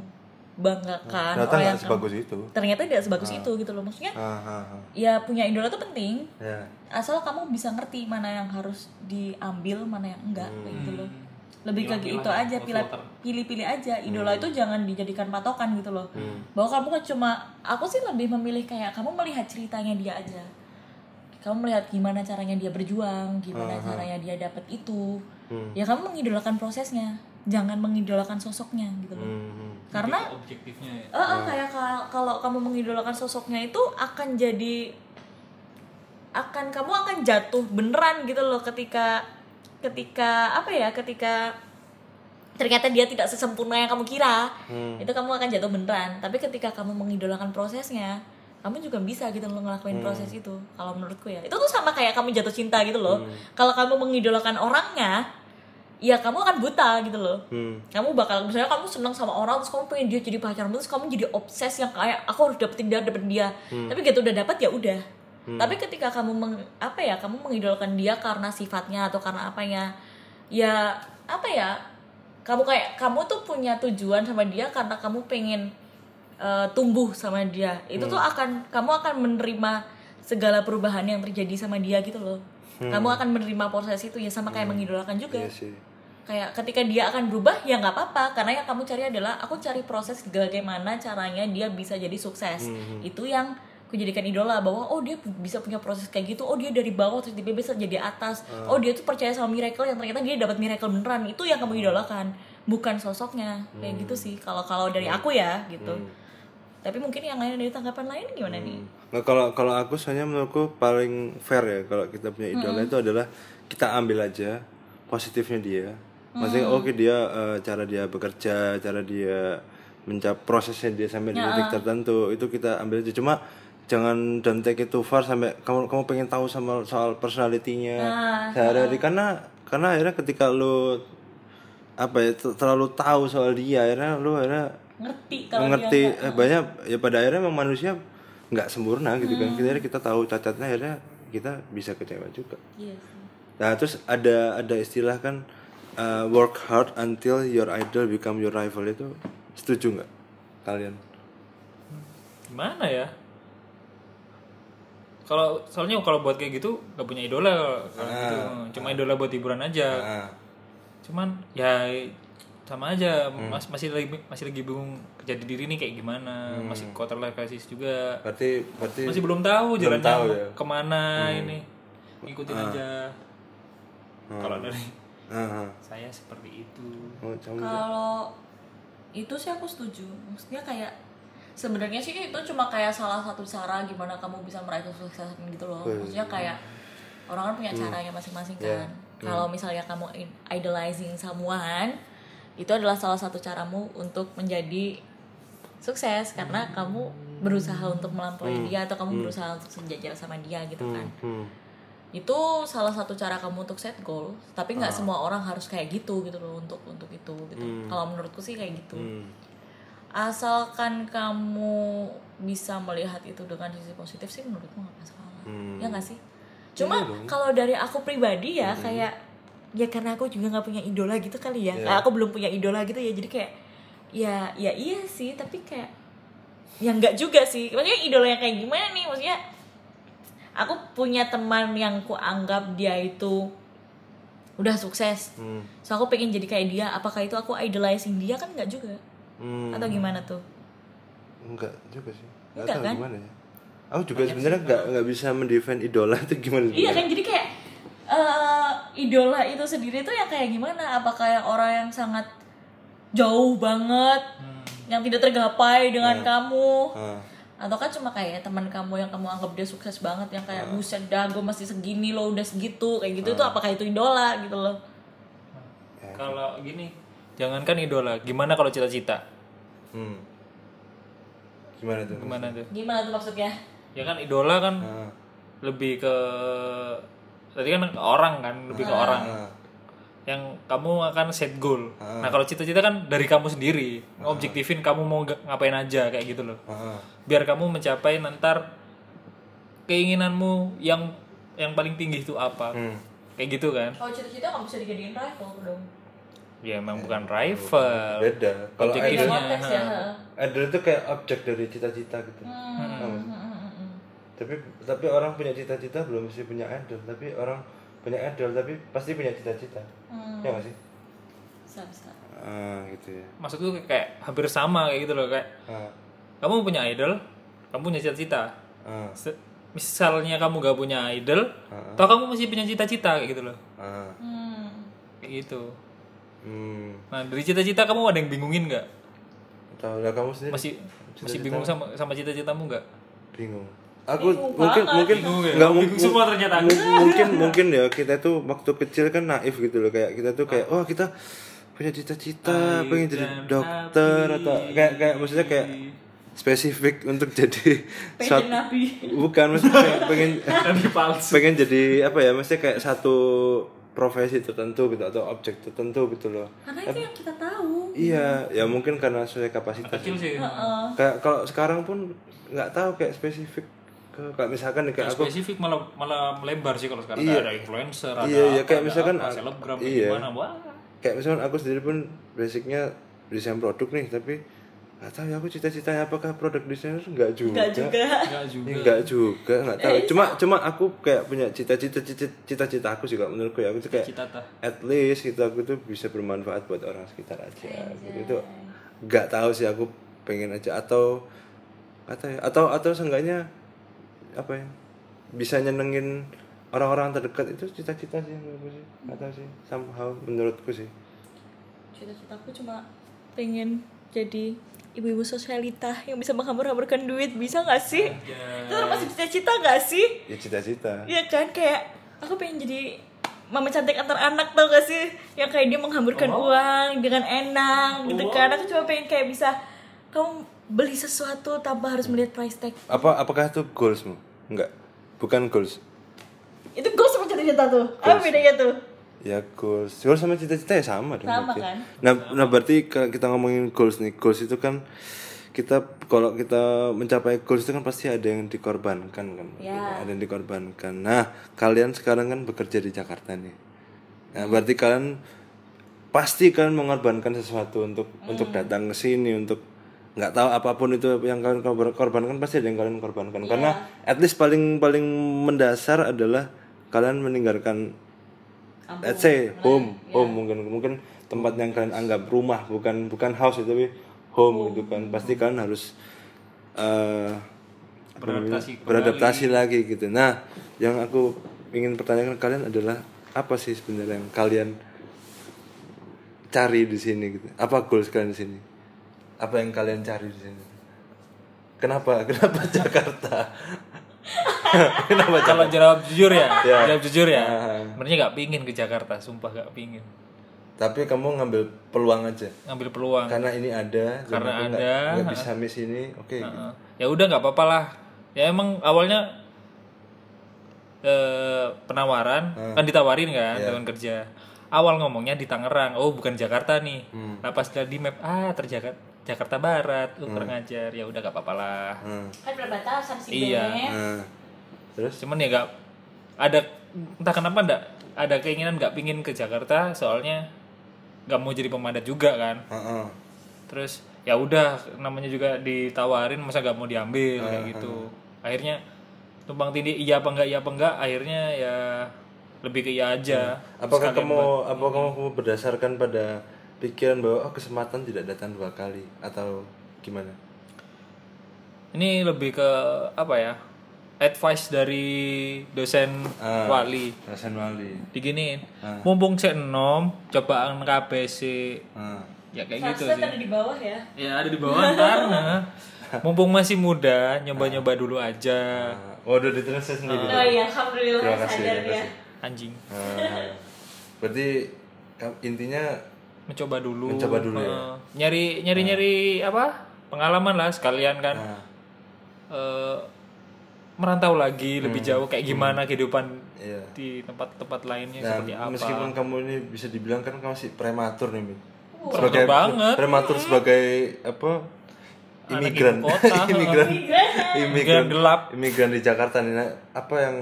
Speaker 2: banggakan
Speaker 1: ternyata
Speaker 2: orang yang kamu-
Speaker 1: sebagus itu.
Speaker 2: ternyata tidak sebagus itu gitu loh. Maksudnya
Speaker 1: ah, ah, ah.
Speaker 2: ya punya idola tuh penting
Speaker 1: ya.
Speaker 2: asal kamu bisa ngerti mana yang harus diambil mana yang enggak kayak gitu loh lebih ke
Speaker 3: Pilah-pilah
Speaker 2: itu
Speaker 3: ya,
Speaker 2: aja pilih-pilih aja. Idola itu jangan dijadikan patokan gitu loh. Bahwa kamu kan cuma aku sih lebih memilih kayak kamu melihat ceritanya dia aja. Kamu melihat gimana caranya dia berjuang gimana caranya dia dapat itu. Ya kamu mengidolakan prosesnya jangan mengidolakan sosoknya gitu loh.
Speaker 1: Hmm.
Speaker 2: karena
Speaker 3: objektifnya ya.
Speaker 2: Eh, eh, kayak kal- kalau kamu mengidolakan sosoknya itu akan jadi akan kamu akan jatuh beneran gitu loh ketika ketika apa ya ketika ternyata dia tidak sesempurna yang kamu kira itu kamu akan jatuh beneran. Tapi ketika kamu mengidolakan prosesnya kamu juga bisa gitu loh ngelakuin proses itu kalau menurutku ya. Itu tuh sama kayak kamu jatuh cinta gitu loh. Kalau kamu mengidolakan orangnya ya kamu akan buta gitu loh.
Speaker 1: Hmm.
Speaker 2: kamu bakal misalnya kamu senang sama orang terus kamu pengen dia jadi pacarmu terus kamu jadi obses yang kayak aku harus dapetin dia dapetin dia. Tapi gitu udah dapat ya udah tapi ketika kamu meng, apa ya kamu mengidolakan dia karena sifatnya atau karena apanya ya apa ya kamu kayak kamu tuh punya tujuan sama dia karena kamu pengen eh, tumbuh sama dia. Itu tuh akan kamu akan menerima segala perubahan yang terjadi sama dia gitu loh. Kamu akan menerima proses itu ya sama kayak mengidolakan juga.
Speaker 1: Iya sih.
Speaker 2: Kayak ketika dia akan berubah ya nggak apa-apa. Karena yang kamu cari adalah aku cari proses bagaimana caranya dia bisa jadi sukses. Itu yang aku jadikan idola bahwa oh dia bisa punya proses kayak gitu. Oh dia dari bawah terus tiba-tiba bisa jadi atas. Oh dia tuh percaya sama miracle yang ternyata dia dapat miracle beneran. Itu yang kamu idolakan bukan sosoknya. Kayak gitu sih. Kalau kalau dari aku ya gitu. Tapi mungkin yang lain dari tanggapan lain gimana nih?
Speaker 1: Nah, kalau kalau aku soalnya menurutku paling fair ya kalau kita punya idola itu adalah kita ambil aja positifnya dia. Maksudnya oke dia eh, cara dia bekerja, cara dia mencap prosesnya dia sampai di titik tertentu itu kita ambil aja. Cuma jangan don't take it too far sampai kamu kamu pengen tahu sama soal personalitinya sehari-hari. karena karena akhirnya ketika lu apa ya ter- terlalu tahu soal dia akhirnya lu akhirnya
Speaker 2: ngerti kalau
Speaker 1: mengerti
Speaker 2: dia
Speaker 1: eh, banyak ya pada akhirnya memang manusia nggak sempurna gitu kan. Kita kita tahu cacatnya akhirnya kita bisa kecewa juga.
Speaker 2: Iya sih.
Speaker 1: Nah terus ada ada istilah kan uh, work hard until your idol become your rival. Itu setuju nggak kalian?
Speaker 3: Gimana ya kalau soalnya kalau buat kayak gitu nggak punya idola kalau gitu. Cuma idola buat hiburan aja.
Speaker 1: Nah,
Speaker 3: cuman ya sama aja. Mas masih lagi masih lagi bingung jadi diri nih kayak gimana. Masih quarter life crisis juga.
Speaker 1: Berarti berarti
Speaker 3: masih belum tahu
Speaker 1: Belum
Speaker 3: jalannya
Speaker 1: tahu ya.
Speaker 3: ke mana ini. Ngikutin aja. Kalau dari
Speaker 1: Ah, ah.
Speaker 3: saya seperti itu.
Speaker 1: Oh,
Speaker 2: Kalau itu sih aku setuju. Maksudnya kayak sebenarnya sih itu cuma kayak salah satu cara gimana kamu bisa meraih kesuksesan gitu loh. Maksudnya kayak orang kan punya caranya masing-masing kan. Kalau misalnya kamu in- idolizing someone, itu adalah salah satu caramu untuk menjadi sukses karena kamu berusaha untuk melampaui dia atau kamu berusaha untuk sejajar sama dia gitu kan.
Speaker 1: hmm.
Speaker 2: itu salah satu cara kamu untuk set goal tapi nggak semua orang harus kayak gitu gitu loh untuk untuk itu gitu. Kalau menurutku sih kayak gitu.
Speaker 1: Hmm.
Speaker 2: Asalkan kamu bisa melihat itu dengan sisi positif sih menurutku nggak masalah.
Speaker 1: Hmm.
Speaker 2: ya nggak sih? Cuma kalau dari aku pribadi ya kayak ya karena aku juga nggak punya idola gitu kali ya. Nah, aku belum punya idola gitu ya jadi kayak ya ya iya sih tapi kayak ya nggak juga sih. Maksudnya idola yang kayak gimana nih? Maksudnya aku punya teman yang ku anggap dia itu udah sukses.
Speaker 1: Hmm.
Speaker 2: so aku pengen jadi kayak dia. Apakah itu aku idolizing dia? Kan nggak juga
Speaker 1: Hmm.
Speaker 2: atau gimana tuh?
Speaker 1: Enggak juga sih. Nggak
Speaker 2: Enggak
Speaker 1: tahu
Speaker 2: kan?
Speaker 1: gimana ya. Aku juga sebenarnya nggak nggak bisa mendefend idola itu gimana
Speaker 2: iya kan jadi kayak eh idola itu sendiri tuh yang kayak gimana? Apakah yang orang yang sangat jauh banget yang tidak tergapai dengan kamu?
Speaker 1: Ah.
Speaker 2: atau kan cuma kayak teman kamu yang kamu anggap dia sukses banget yang kayak buset dah gue masih segini loh udah segitu. Kayak gitu itu apakah itu idola gitu loh?
Speaker 3: Kalau gini jangankan idola gimana kalau cita-cita
Speaker 1: Hmm. Gimana tuh?
Speaker 3: gimana tuh
Speaker 2: gimana tuh maksudnya
Speaker 3: ya kan idola kan
Speaker 1: Ah.
Speaker 3: lebih ke tadi kan ke orang kan lebih ke orang
Speaker 1: Ah.
Speaker 3: yang kamu akan set goal nah kalau cita-cita kan dari kamu sendiri
Speaker 1: Ah.
Speaker 3: ngobjektifin kamu mau ga- ngapain aja kayak gitu loh
Speaker 1: Ah.
Speaker 3: biar kamu mencapai nantar keinginanmu yang yang paling tinggi itu apa
Speaker 1: Hmm.
Speaker 3: kayak gitu kan
Speaker 2: kalau cita-cita nggak bisa dijadiin rival dong
Speaker 3: ya emang bukan rival.
Speaker 1: Beda. Kalau idol
Speaker 2: ya
Speaker 1: idol itu kayak objek dari cita-cita gitu.
Speaker 2: Hmm.
Speaker 1: Paham nggak sih? tapi tapi orang punya cita-cita belum mesti punya idol. Tapi orang punya idol tapi pasti punya cita-cita. Ya nggak sih?
Speaker 2: Bisa
Speaker 1: ah gitu ya.
Speaker 3: Maksudku kayak hampir sama kayak gitu loh kayak
Speaker 1: ah,
Speaker 3: kamu punya idol kamu punya cita-cita.
Speaker 1: Ah,
Speaker 3: Se- misalnya kamu gak punya idol atau kamu masih punya cita-cita kayak gitu loh.
Speaker 1: Ah.
Speaker 2: hmm.
Speaker 3: kayak gitu
Speaker 1: hmm.
Speaker 3: Nah dari cita-cita kamu ada yang bingungin nggak?
Speaker 1: Tahu lah kamu sendiri.
Speaker 3: Masih masih bingung sama sama cita-citamu nggak?
Speaker 1: Bingung. Aku mungkin mungkin
Speaker 3: Bingung ya?
Speaker 1: nggak
Speaker 3: Bingung
Speaker 1: mungkin
Speaker 3: semua ternyata.
Speaker 1: mungkin mungkin ya kita tuh waktu kecil kan naif gitu loh. Kayak kita tuh kayak oh kita punya cita-cita pengen jadi dokter
Speaker 3: happy.
Speaker 1: atau kayak kayak maksudnya kayak spesifik untuk jadi
Speaker 2: nabi.
Speaker 1: bukan maksudnya pengen pengen jadi apa ya? Maksudnya kayak satu profesi tertentu gitu atau objek tertentu gitu loh.
Speaker 2: Karena itu yang kita tahu.
Speaker 1: Iya ya mungkin karena sesuai kapasitas.
Speaker 3: Kecil sih.
Speaker 1: Kayak kalau sekarang pun nggak tahu kayak spesifik ke kayak misalkan kayak aku
Speaker 3: spesifik malah malah melebar sih kalau sekarang.
Speaker 1: Iya.
Speaker 3: ada influencer ada
Speaker 1: Iya, iya, kayak
Speaker 3: ada
Speaker 1: misalkan,
Speaker 3: apa, selebgram
Speaker 1: iya.
Speaker 3: gimana wah.
Speaker 1: Kayak misalkan aku sendiri pun basicnya desain produk nih tapi nggak tahu ya aku cita-citanya apakah produk desainer nggak juga?
Speaker 2: Enggak juga.
Speaker 3: Enggak juga.
Speaker 1: Nggak juga nggak tahu. Cuma cuma aku kayak punya cita-cita cita- cita-cita aku sih kalau menurutku ya. Aku tuh kayak
Speaker 3: cita
Speaker 1: at least gitu aku tuh bisa bermanfaat buat orang sekitar aja gitu. Itu nggak tahu sih aku pengen aja. Atau atau ya. Atau atau seenggaknya apa ya bisa nyenengin orang-orang terdekat itu cita-cita sih menurutku sih. Nggak tahu sih somehow menurutku sih.
Speaker 2: Cita-citaku cuma pengen jadi ibu-ibu sosialita yang bisa menghambur-hamburkan duit bisa nggak sih? Itu kan masih cita-cita nggak sih?
Speaker 1: Ya cita-cita.
Speaker 2: Iya kan kayak aku pengen jadi mama cantik antar anak tau gak sih? Yang kayak dia menghamburkan uang dengan enak gitu kan. Aku cuma pengen kayak bisa kamu beli sesuatu tanpa harus melihat price tag.
Speaker 1: Apa apakah itu goalsmu? Enggak bukan goals.
Speaker 2: Itu gue sama cita-cita tuh? Apa bedanya tuh
Speaker 1: ya goals. Goals sama cita-cita ya sama dong
Speaker 2: Sama
Speaker 1: berarti.
Speaker 2: kan?
Speaker 1: nah nah berarti kalau kita ngomongin goals nih. Goals itu kan kita kalau kita mencapai goals itu kan pasti ada yang dikorbankan kan?
Speaker 2: Ya.
Speaker 1: ada yang dikorbankan. Nah kalian sekarang kan bekerja di Jakarta nih. Nah berarti kalian pasti kalian mengorbankan sesuatu untuk untuk datang ke sini untuk nggak tahu apa pun itu yang kalian korban- korbankan pasti ada yang kalian korbankan. Karena at least paling paling mendasar adalah kalian meninggalkan let's say home home mungkin mungkin tempat yang kalian anggap rumah bukan bukan house itu tapi home gitu kan. Pasti kalian harus eh, namanya,
Speaker 3: Beradaptasi
Speaker 1: beradaptasi lagi gitu. Nah yang aku ingin pertanyakan kalian adalah apa sih sebenarnya yang kalian cari di sini gitu? Apa goals kalian di sini? Apa yang kalian cari di sini? Kenapa kenapa Jakarta kenapa
Speaker 3: kalau jawab jujur ya
Speaker 1: Ya.
Speaker 3: jawab jujur ya. Sebenarnya nggak pingin ke Jakarta sumpah nggak pingin.
Speaker 1: Tapi kamu ngambil peluang aja.
Speaker 3: Ngambil peluang.
Speaker 1: Karena ini ada
Speaker 3: Karena ada,
Speaker 1: nggak bisa miss ini oke. Gitu.
Speaker 3: Heeh. ya udah nggak apa-apa lah. Ya emang awalnya eh, penawaran kan ditawarin kan
Speaker 1: Iya.
Speaker 3: dengan kerja. Awal ngomongnya di Tangerang oh bukan Jakarta nih.
Speaker 1: Hmm.
Speaker 3: nah pas di map ah terjaga Jakarta Barat lu kurang ajar ya udah gak apa-apa lah
Speaker 1: Hmm.
Speaker 2: kan perbatasan sih
Speaker 3: Iya.
Speaker 1: Nah, terus?
Speaker 3: Cuman ya gak ada entah kenapa ndak ada keinginan nggak pingin ke Jakarta soalnya nggak mau jadi pemandat juga kan.
Speaker 1: Heeh.
Speaker 3: terus ya udah namanya juga ditawarin masa gak mau diambil kayak gitu. Akhirnya tumpang tindih iya apa enggak iya apa enggak akhirnya ya lebih ke iya aja.
Speaker 1: Apakah
Speaker 3: Sekalian
Speaker 1: kamu apakah kamu berdasarkan pada pikiran bahwa oh kesempatan tidak datang dua kali atau gimana?
Speaker 3: Ini lebih ke apa ya advice dari dosen
Speaker 1: Ah.
Speaker 3: wali.
Speaker 1: Rasan Wali.
Speaker 3: Diginiin mumpung cek enom coba KBC
Speaker 1: Ah.
Speaker 3: ya kayak gitu sih.
Speaker 2: ada di bawah ya?
Speaker 3: Ya ada di bawah nah. mumpung masih muda nyoba-nyoba dulu aja.
Speaker 1: Oh udah ditranslate sendiri.
Speaker 2: Oh iya alhamdulillah
Speaker 1: terima kasih
Speaker 2: sadar ya.
Speaker 3: anjing.
Speaker 1: Berarti ka- intinya
Speaker 3: mencoba dulu
Speaker 1: Mencoba dulu ya?
Speaker 3: Heeh. nyari nyari nyari apa pengalaman lah sekalian kan
Speaker 1: ah,
Speaker 3: Eh, merantau lagi lebih jauh kayak gimana kehidupan
Speaker 1: iya
Speaker 3: di tempat-tempat lainnya
Speaker 1: Nah,
Speaker 3: seperti apa
Speaker 1: meskipun kamu ini bisa dibilang kan kamu masih prematur nih, Mi.
Speaker 3: Prematur banget.
Speaker 1: Prematur sebagai apa? Imigran. Imigran
Speaker 3: imigran gelap.
Speaker 1: Imigran di Jakarta nih. Nah, apa yang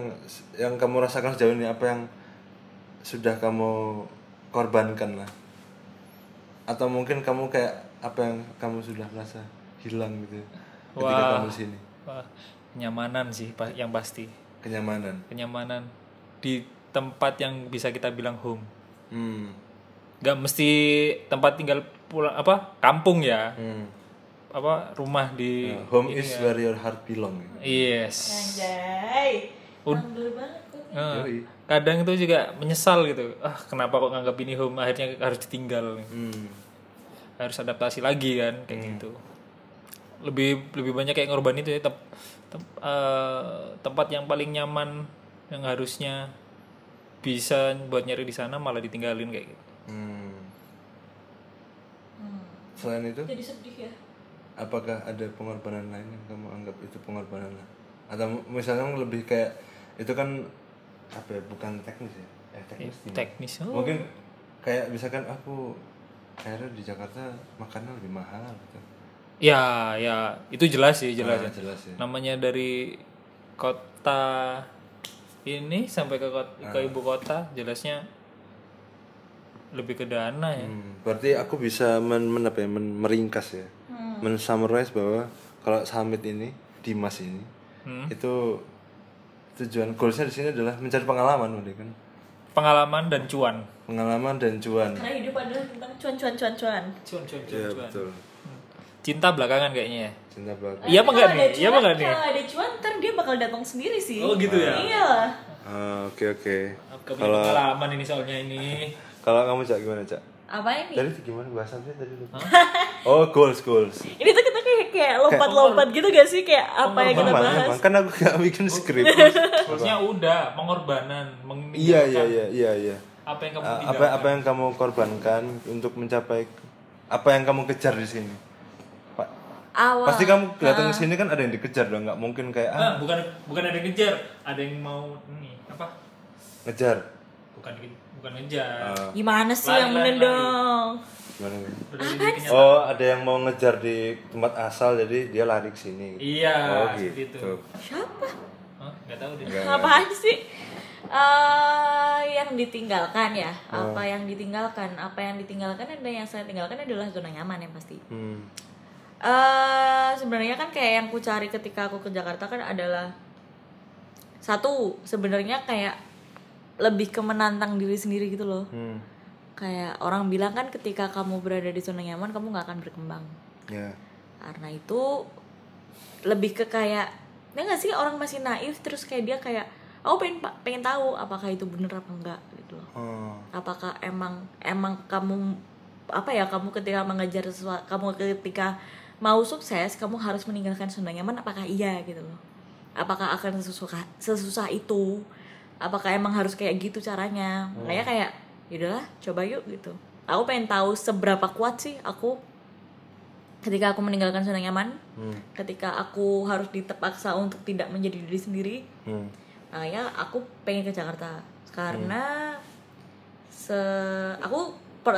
Speaker 1: yang kamu rasakan sejauh ini? Apa yang sudah kamu korbankan lah? Atau mungkin kamu kayak apa yang kamu sudah merasa hilang gitu ketika
Speaker 3: Wah.
Speaker 1: kamu di sini?
Speaker 3: Wah, kenyamanan sih yang pasti.
Speaker 1: Kenyamanan?
Speaker 3: Kenyamanan. Di tempat yang bisa kita bilang home.
Speaker 1: Hmm.
Speaker 3: nggak mesti tempat tinggal pulang apa kampung ya.
Speaker 1: Hmm.
Speaker 3: apa rumah di
Speaker 1: Ya, home is where your heart belong.
Speaker 3: Yes.
Speaker 2: Anjay. Banget
Speaker 1: Yoi.
Speaker 3: Kadang itu juga menyesal gitu ah kenapa kok nganggap ini home akhirnya harus ditinggal
Speaker 1: hmm.
Speaker 3: harus adaptasi lagi kan kayak gitu lebih lebih banyak kayak ngorban itu ya tem- tem- eh, tempat yang paling nyaman yang harusnya bisa buat nyari di sana malah ditinggalin kayak gitu
Speaker 1: Hmm. selain itu
Speaker 2: Jadi sedih ya.
Speaker 1: apakah ada pengorbanan lain yang kamu anggap itu pengorbanan lah? atau misalnya lebih kayak itu kan apa ya bukan teknis ya eh teknis gimana?
Speaker 3: teknis oh.
Speaker 1: mungkin kayak misalkan aku akhirnya di Jakarta makannya lebih mahal gitu
Speaker 3: ya ya itu jelas sih jelas
Speaker 1: Ah,
Speaker 3: ya.
Speaker 1: jelas ya
Speaker 3: namanya dari kota ini sampai ke kota, ke
Speaker 1: Ah.
Speaker 3: ibu kota jelasnya lebih ke dana ya
Speaker 1: Hmm, berarti aku bisa men, men- apa ya, men- meringkas ya men summarize bahwa kalau summit ini Dimas ini
Speaker 3: Hmm.
Speaker 1: itu tujuan goalsnya di sini adalah mencari pengalaman udah kan
Speaker 3: pengalaman dan cuan
Speaker 1: pengalaman dan cuan
Speaker 2: Karena hidup adalah tentang cuan cuan cuan cuan.
Speaker 3: cuan cuan
Speaker 1: Iya betul
Speaker 3: cinta belakangan kayaknya ya
Speaker 1: cinta belaka
Speaker 3: Iya apa enggak nih? Iya apa
Speaker 2: cuan-
Speaker 3: enggak nih?
Speaker 2: Kalau ada cuan, ntar dia bakal datang sendiri sih.
Speaker 3: Oh gitu ya.
Speaker 2: Iya lah.
Speaker 1: Ah, oke oke
Speaker 3: Kalau
Speaker 1: kalau
Speaker 3: pengalaman ini soalnya ini.
Speaker 1: kalau kamu cak gimana cak
Speaker 2: Apa ini?
Speaker 1: tadi gimana bahasannya tadi lupa. oh goals goals
Speaker 2: Ini tuh kayak lompat-lompat gitu gak sih kayak apa yang kita bahas?
Speaker 1: emang kan aku gak bikin skrip
Speaker 3: Maksudnya udah pengorbanan,
Speaker 1: iya iya iya iya iya
Speaker 3: apa yang kamu
Speaker 1: Ah,
Speaker 3: tinggalkan.
Speaker 1: apa apa yang kamu korbankan untuk mencapai apa yang kamu kejar di sini Pak
Speaker 2: Awal.
Speaker 1: pasti kamu datang ke sini kan ada yang dikejar dong nggak mungkin kayak ah
Speaker 3: Ah, bukan bukan ada yang ngejar, ada yang mau ini apa?
Speaker 1: ngejar
Speaker 3: Bukan bukan ngejar.
Speaker 1: Ah,
Speaker 2: Gimana sih
Speaker 3: Lari,
Speaker 2: yang dong?
Speaker 1: Gimana oh ada yang mau ngejar di tempat asal jadi dia lari ke sini
Speaker 3: Iya,
Speaker 1: oh
Speaker 3: seperti
Speaker 1: gitu
Speaker 3: itu.
Speaker 2: Siapa?
Speaker 3: Hah? Nggak tahu deh.
Speaker 2: Apaan sih? Eh, yang ditinggalkan ya. Apa yang ditinggalkan? Apa yang ditinggalkan ada yang saya tinggalkan adalah zona nyaman yang pasti.
Speaker 1: hmm.
Speaker 2: eh sebenarnya kan kayak yang ku cari ketika aku ke Jakarta kan adalah satu sebenarnya kayak lebih ke menantang diri sendiri gitu loh
Speaker 1: Hmm.
Speaker 2: Kayak orang bilang kan ketika kamu berada di zona nyaman kamu nggak akan berkembang.
Speaker 1: Ya.
Speaker 2: Karena itu lebih ke kayak ya nggak sih orang masih naif terus kayak dia kayak aku pengen pengen tahu apakah itu bener apa enggak gitu loh.
Speaker 1: Oh.
Speaker 2: apakah emang emang kamu apa ya kamu ketika mengejar sesuatu kamu ketika mau sukses kamu harus meninggalkan zona nyaman apakah iya gitu loh. Apakah akan sesusah sesusah itu? Apakah emang harus kayak gitu caranya? Makanya kayak yaudahlah coba yuk gitu. Aku pengen tahu seberapa kuat sih aku ketika aku meninggalkan zona nyaman
Speaker 1: Hmm.
Speaker 2: ketika aku harus diterpaksa untuk tidak menjadi diri sendiri.
Speaker 1: Hmm.
Speaker 2: makanya aku pengen ke Jakarta. Karena se aku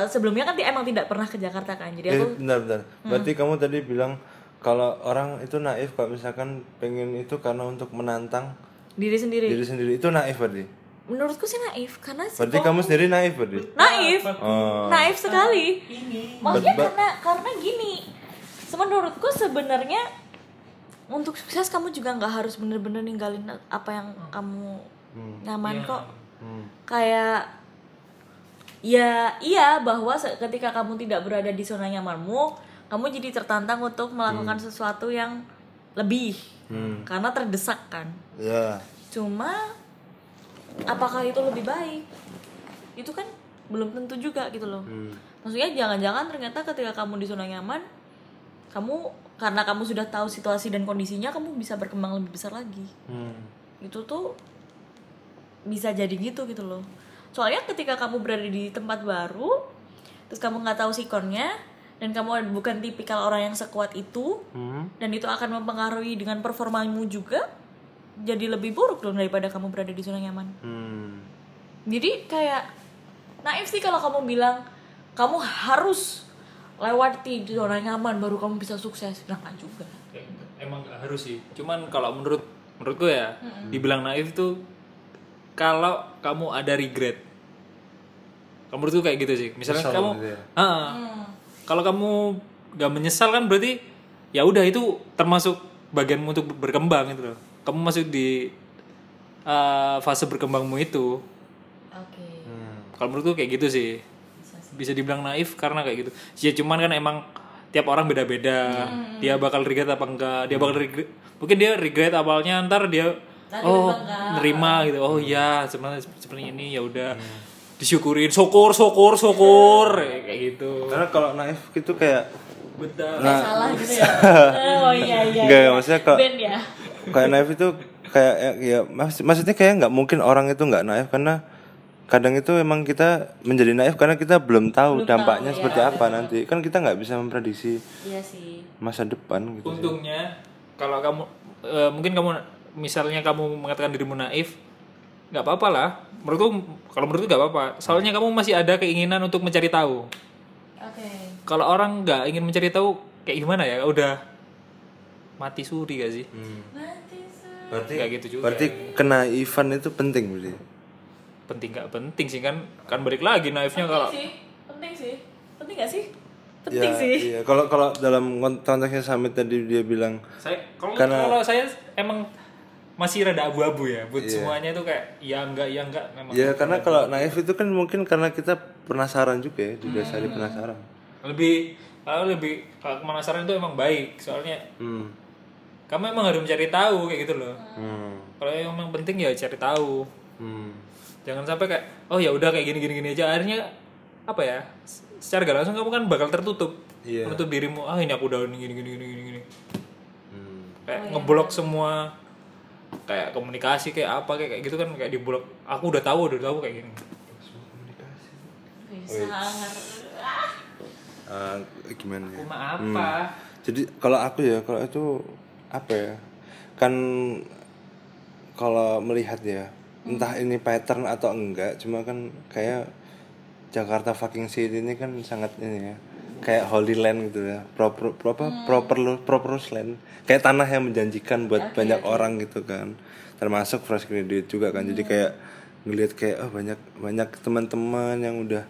Speaker 2: sebelumnya kan emang tidak pernah ke Jakarta kan jadi
Speaker 1: Eh,
Speaker 2: aku
Speaker 1: bentar bentar. Berarti kamu tadi bilang kalau orang itu naif kalau misalkan pengen itu karena untuk menantang
Speaker 2: diri sendiri.
Speaker 1: diri sendiri. Itu naif berarti
Speaker 2: menurutku sih naif karena sih
Speaker 1: berarti kamu sendiri naif berarti?
Speaker 2: Naif.
Speaker 1: Oh.
Speaker 2: naif sekali.
Speaker 3: Ini.
Speaker 2: Maksudnya karena karena gini menurutku sebenarnya untuk sukses kamu juga nggak harus bener-bener ninggalin apa yang kamu nyaman kok.
Speaker 1: Hmm.
Speaker 2: kayak ya iya bahwa ketika kamu tidak berada di zona nyamanmu kamu jadi tertantang untuk melakukan sesuatu yang lebih karena terdesak kan.
Speaker 1: Ya
Speaker 2: cuma apakah itu lebih baik itu kan belum tentu juga gitu loh
Speaker 1: Hmm.
Speaker 2: maksudnya jangan-jangan ternyata ketika kamu di zona nyaman kamu karena kamu sudah tahu situasi dan kondisinya kamu bisa berkembang lebih besar lagi
Speaker 1: Hmm.
Speaker 2: itu tuh bisa jadi gitu gitu loh soalnya ketika kamu berada di tempat baru terus kamu nggak tahu sikonnya dan kamu bukan tipikal orang yang sekuat itu
Speaker 1: Hmm.
Speaker 2: dan itu akan mempengaruhi dengan performamu juga jadi lebih buruk dong daripada kamu berada di zona nyaman.
Speaker 1: Hmm.
Speaker 2: jadi kayak naif sih kalau kamu bilang kamu harus lewati zona nyaman baru kamu bisa sukses. Nah nggak juga.
Speaker 3: Kayak gitu. emang gak harus sih. Cuman kalau menurut menurutku ya dibilang naif tuh kalau kamu ada regret kalau menurutku kayak gitu sih. Misalnya
Speaker 1: Kesel
Speaker 3: kamu
Speaker 1: gitu ya.
Speaker 3: Ah, kalau kamu gak menyesal kan berarti ya udah itu termasuk bagianmu untuk berkembang gitu loh kamu masuk di uh, fase berkembangmu itu.
Speaker 2: Oke.
Speaker 3: kalau menurutku kayak gitu sih. Bisa dibilang naif karena kayak gitu. Ya cuman kan emang tiap orang beda-beda. Dia bakal regret apa enggak. Dia bakal regret mungkin dia regret awalnya ntar dia oh nerima gitu. Oh iya sebenarnya seperti ini ya udah disyukurin. Syukur syukur syukur. Kayak gitu.
Speaker 1: Karena kalau naif gitu kayak
Speaker 3: betul
Speaker 1: nah.
Speaker 2: Salah gitu ya. oh iya iya.
Speaker 1: Enggak,
Speaker 2: iya.
Speaker 1: maksudnya kalau-
Speaker 2: ya.
Speaker 1: Kayak naif itu kayak ya, ya maks- maksudnya kayak nggak mungkin orang itu nggak naif karena kadang itu emang kita menjadi naif karena kita belum tahu dampaknya
Speaker 2: tahu,
Speaker 1: seperti
Speaker 2: ya,
Speaker 1: apa nanti. Kan kita nggak bisa memprediksi
Speaker 2: Iya sih.
Speaker 1: masa depan gitu. Sih.
Speaker 3: untungnya kalau kamu eh, mungkin kamu misalnya kamu mengatakan dirimu naif nggak apa-apa lah. Menurutku kalau menurutku nggak apa-apa. Soalnya kamu masih ada keinginan untuk mencari tahu.
Speaker 2: Oke.
Speaker 3: kalau orang nggak ingin mencari tahu kayak gimana ya? Udah mati suri gak sih?
Speaker 2: Su-
Speaker 1: berarti
Speaker 3: Nggak gitu juga.
Speaker 1: berarti kenaifan itu penting berarti
Speaker 3: penting nggak penting sih kan kan balik lagi naifnya kalau
Speaker 2: Penting sih. Penting sih. Penting gak sih? Penting
Speaker 1: ya,
Speaker 2: sih.
Speaker 1: iya kalau kalau dalam konteksnya Samit tadi dia bilang
Speaker 3: saya kalau
Speaker 1: Karena-
Speaker 3: kalau saya emang masih rada abu-abu ya buat semuanya itu kayak ya enggak ya enggak memang
Speaker 1: ya karena kalau naif itu kan mungkin karena kita penasaran juga ya didasari penasaran
Speaker 3: lebih kalau lebih kalau penasaran itu emang baik soalnya
Speaker 1: hmm.
Speaker 3: Kamu emang harus mencari tahu kayak gitu loh.
Speaker 1: Hmm.
Speaker 3: kalau yang emang penting ya cari tahu.
Speaker 1: Hmm.
Speaker 3: jangan sampai kayak oh ya udah kayak gini gini gini aja. Akhirnya apa ya secara gak langsung kamu kan bakal tertutup.
Speaker 1: Iya.
Speaker 3: menutup dirimu ah ini aku udah gini gini gini gini. Gini
Speaker 1: Hmm.
Speaker 3: kayak ngeblok semua. Kayak komunikasi kayak apa kayak kayak gitu kan kayak diblok aku udah tahu udah tahu kayak gini.
Speaker 2: Bisa
Speaker 1: Ah, gimana ya?
Speaker 3: Cuma apa?
Speaker 1: Jadi kalau aku ya kalau itu apa ya? Kan kalau melihat ya entah ini pattern atau enggak cuma kan kayak Jakarta fucking city ini kan sangat ini ya kayak holy land gitu ya proper proper proper proper land. Kayak tanah yang menjanjikan buat banyak orang gitu kan. Termasuk fresh graduate juga kan. Jadi kayak ngelihat kayak oh banyak banyak teman-teman yang udah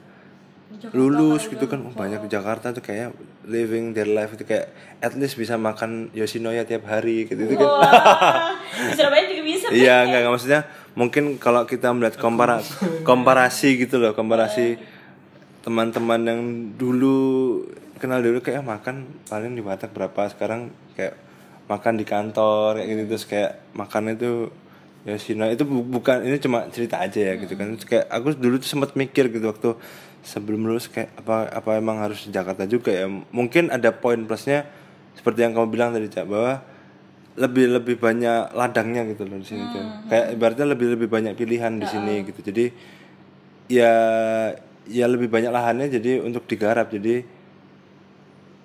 Speaker 1: lulus gitu kan oh, banyak di Jakarta tuh kayak living their life itu kayak at least bisa makan Yoshinoya tiap hari gitu, gitu kan
Speaker 2: Wah. Di Surabaya juga bisa.
Speaker 1: iya enggak, enggak maksudnya mungkin kalau kita melihat kompara komparasi gitu loh komparasi teman-teman yang dulu kenal dulu kayak makan paling di Batak berapa sekarang kayak makan di kantor kayak gitu terus kayak makan itu Yoshinoya itu bu- bukan ini cuma cerita aja ya gitu kan Terus kayak aku dulu tuh sempat mikir gitu waktu sebelum lulus kayak apa apa emang harus di Jakarta juga ya? Mungkin ada poin plusnya seperti yang kamu bilang tadi cak bahwa lebih lebih banyak ladangnya gitu loh di sini tuh kayak ibaratnya lebih lebih banyak pilihan di sini gitu. Jadi ya ya lebih banyak lahannya jadi untuk digarap. Jadi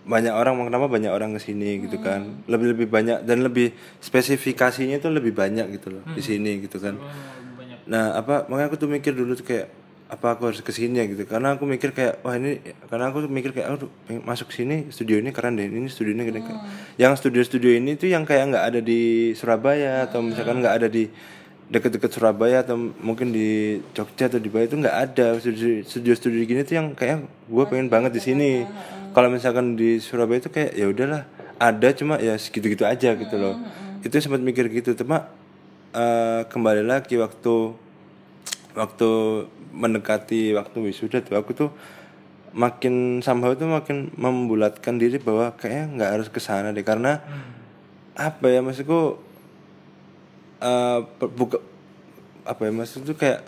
Speaker 1: banyak orang kenapa banyak orang ke sini gitu kan? Lebih lebih banyak dan lebih spesifikasinya itu lebih banyak gitu loh di sini gitu kan.
Speaker 3: Banyak.
Speaker 1: Nah apa makanya aku tuh mikir dulu tuh kayak apa aku harus ke sini ya gitu. Karena aku mikir kayak wah ini karena aku mikir kayak aduh masuk sini studio ini keren deh ini studio ini keren. Yang studio-studio ini tuh yang kayak nggak ada di Surabaya atau misalkan nggak ada di deket-deket Surabaya atau mungkin di Jogja atau di Bali itu nggak ada. Studio- studio-studio gini tuh yang kayak gue pengen banget di sini. kalau misalkan di Surabaya itu kayak ya udahlah ada cuma ya segitu-gitu aja gitu loh. Itu sempat mikir gitu. Cuma eh, kembali lagi waktu waktu mendekati waktu wisuda tuh aku tuh makin somehow tuh makin membulatkan diri bahwa kayaknya nggak harus ke sana deh. Karena apa ya maksudku eh per- buka apa ya maksud tuh kayak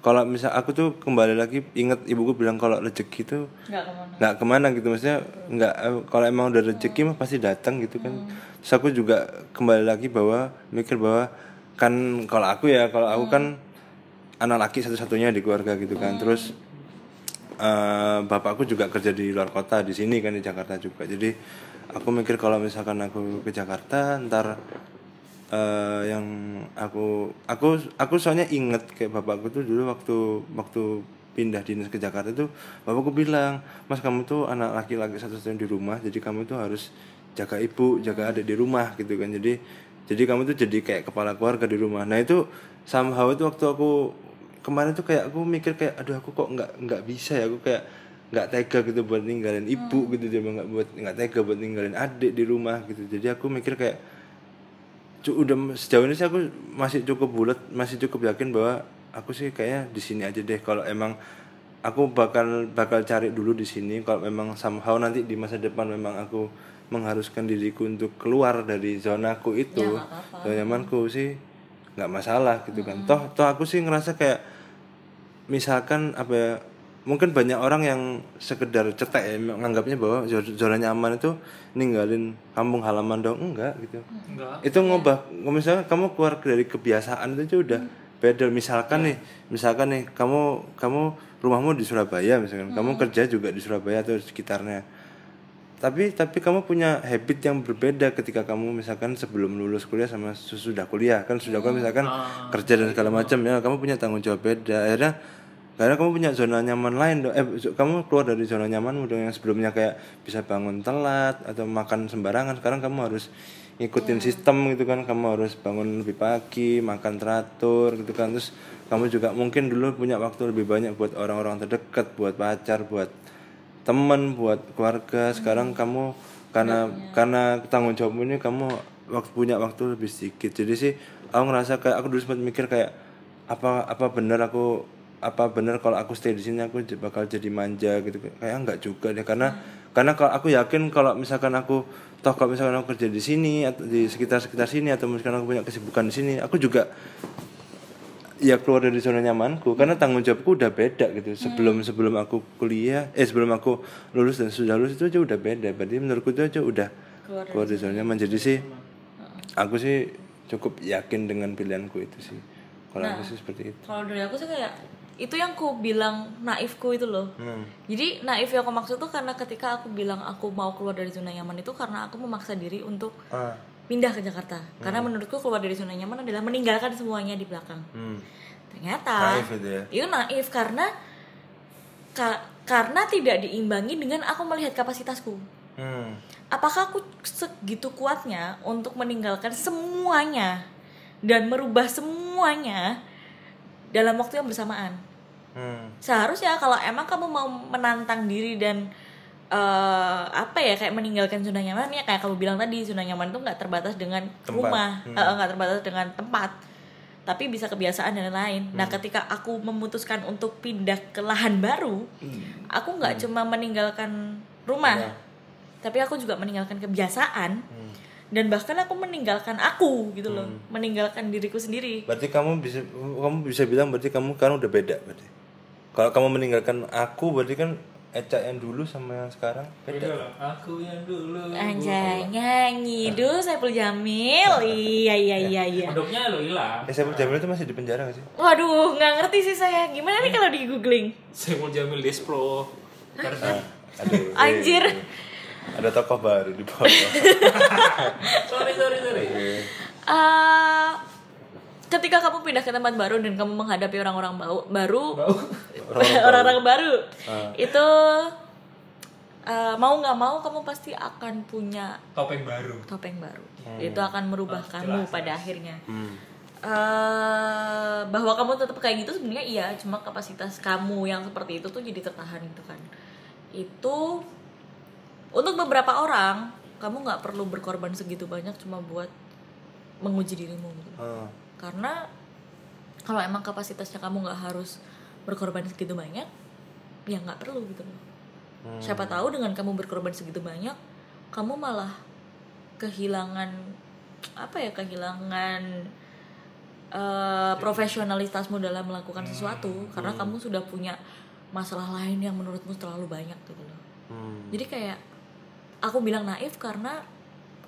Speaker 1: kalau misal aku tuh kembali lagi inget ibuku bilang kalau rezeki tuh
Speaker 2: Enggak ke mana.
Speaker 1: nggak ke mana gitu. Maksudnya nggak eh, kalau emang udah rezeki mah pasti datang gitu kan. Terus aku juga kembali lagi bahwa mikir bahwa kan kalau aku ya kalau aku kan anak laki satu-satunya di keluarga gitu kan. Terus eh, bapakku juga kerja di luar kota di sini kan di Jakarta juga. Jadi aku mikir kalau misalkan aku ke Jakarta ntar eh, yang aku aku aku soalnya inget kayak bapakku tuh dulu waktu waktu pindah dinas ke Jakarta tuh bapakku bilang mas kamu tuh anak laki-laki satu-satunya di rumah jadi kamu tuh harus jaga ibu jaga adik di rumah gitu kan. Jadi jadi kamu tuh jadi kayak kepala keluarga di rumah. Nah itu somehow itu waktu aku kemarin tuh kayak aku mikir kayak aduh aku kok nggak nggak bisa ya? Aku kayak nggak tega gitu buat ninggalin ibu gitu dia nggak buat nggak tega buat ninggalin adik di rumah gitu. Jadi aku mikir kayak cu- udah sejauh ini sih aku masih cukup bulat masih cukup yakin bahwa aku sih kayaknya di sini aja deh. Kalau emang aku bakal bakal cari dulu di sini kalau memang somehow nanti di masa depan memang aku mengharuskan diriku untuk keluar dari zonaku itu
Speaker 2: Ya, nggak apa-apa.
Speaker 1: zona nyamanku sih nggak masalah gitu kan. Toh toh aku sih ngerasa kayak misalkan apa ya mungkin banyak orang yang sekedar cetek ya menganggapnya bahwa zo- zona nyaman itu ninggalin kampung halaman dong enggak gitu.
Speaker 3: Enggak.
Speaker 1: itu ngubah misalnya kamu keluar dari kebiasaan itu udah beda. Misalkan nih misalkan nih kamu kamu rumahmu di Surabaya misalkan kamu kerja juga di Surabaya atau sekitarnya. Tapi tapi kamu punya habit yang berbeda ketika kamu misalkan sebelum lulus kuliah sama sesudah kuliah. Kan sudah kuliah misalkan kerja dan segala macam ya kamu punya tanggung jawab beda. Akhirnya karena kamu punya zona nyaman lain dong. Eh kamu keluar dari zona nyamanmu dong yang sebelumnya kayak bisa bangun telat atau makan sembarangan. Sekarang kamu harus ngikutin sistem gitu kan. Kamu harus bangun lebih pagi makan teratur gitu kan. Terus kamu juga mungkin dulu punya waktu lebih banyak buat orang-orang terdekat buat pacar buat teman buat keluarga. Sekarang kamu karena karena tanggung jawabmu ini kamu waktu punya waktu lebih sedikit. Jadi sih aku ngerasa kayak aku dulu sempat mikir kayak apa apa benar aku apa benar kalau aku stay di sini aku bakal jadi manja gitu. Kayak enggak juga deh karena karena kalau aku yakin kalau misalkan aku toh kalau misalkan aku kerja di sini atau di sekitar sekitar sini atau misalkan aku punya kesibukan di sini aku juga ya keluar dari zona nyamanku. Karena tanggung jawabku udah beda gitu. Sebelum sebelum aku kuliah eh sebelum aku lulus dan sudah lulus itu aja udah beda. Berarti menurutku itu aja udah
Speaker 2: Keluar
Speaker 1: keluar, dari zona nyaman. jadi sih aku sih cukup yakin dengan pilihanku itu sih. Kalau aku sih seperti itu.
Speaker 2: kalau dari aku sih kayak itu yang ku bilang naifku itu loh
Speaker 1: Hmm.
Speaker 2: jadi naif yang aku maksud tuh karena ketika aku bilang aku mau keluar dari zona nyaman itu karena aku memaksa diri untuk
Speaker 1: ah
Speaker 2: pindah ke Jakarta karena menurutku keluar dari zona nyaman adalah meninggalkan semuanya di belakang
Speaker 1: hmm.
Speaker 2: ternyata
Speaker 1: Naif itu ya?
Speaker 2: itu naif karena ka- karena tidak diimbangi dengan aku melihat kapasitasku
Speaker 1: Hmm.
Speaker 2: apakah aku segitu kuatnya untuk meninggalkan semuanya dan merubah semuanya dalam waktu yang bersamaan
Speaker 1: Hmm.
Speaker 2: seharusnya kalau emang kamu mau menantang diri dan eh, apa ya kayak meninggalkan zona nyaman ya kayak kamu bilang tadi zona nyaman itu nggak terbatas dengan
Speaker 1: Tempat.
Speaker 2: rumah
Speaker 1: Hmm.
Speaker 2: nggak terbatas dengan tempat tapi bisa kebiasaan dan lain-lain nah
Speaker 1: Hmm.
Speaker 2: ketika aku memutuskan untuk pindah ke lahan baru aku nggak cuma meninggalkan rumah
Speaker 1: Iya.
Speaker 2: tapi aku juga meninggalkan kebiasaan
Speaker 1: Hmm.
Speaker 2: dan bahkan aku meninggalkan aku gitu loh meninggalkan diriku sendiri
Speaker 1: berarti kamu bisa kamu bisa bilang berarti kamu kan udah beda berarti kalau kamu meninggalkan aku berarti kan Eca yang dulu sama yang sekarang beda.
Speaker 3: Aku yang dulu.
Speaker 2: Anjay nyanyi dulu Saiful Jamil Iya iya iya iya
Speaker 3: Kodoknya lo hilang.
Speaker 1: Eh, Saiful Jamil itu masih di penjara gak sih?
Speaker 2: Waduh nggak ngerti sih saya Gimana nih kalau di googling
Speaker 3: Saiful Jamil Despro. Karena
Speaker 1: Aduh, eh,
Speaker 2: Anjir
Speaker 1: Ada tokoh baru di bawah.
Speaker 3: sorry sorry sorry.
Speaker 2: Eh, Ketika kamu pindah ke tempat baru Dan kamu menghadapi orang-orang bau- baru Orang-orang baru. Itu eh, Mau nggak mau kamu pasti akan punya
Speaker 3: Topeng baru.
Speaker 2: topeng baru. Itu akan merubah kamu pada akhirnya.
Speaker 1: Hmm.
Speaker 2: eh bahwa kamu tetap kayak gitu sebenarnya iya cuma kapasitas kamu yang seperti itu tuh jadi tertahan gitu kan. Itu untuk beberapa orang kamu nggak perlu berkorban segitu banyak cuma buat menguji dirimu gitu.
Speaker 1: Ah.
Speaker 2: Karena kalau emang kapasitasnya kamu nggak harus berkorban segitu banyak ya nggak perlu gitu loh. Siapa tahu dengan kamu berkorban segitu banyak kamu malah kehilangan apa ya kehilangan eh, profesionalitasmu dalam melakukan sesuatu karena kamu sudah punya masalah lain yang menurutmu terlalu banyak gitu loh.
Speaker 1: Hmm.
Speaker 2: jadi kayak aku bilang naif karena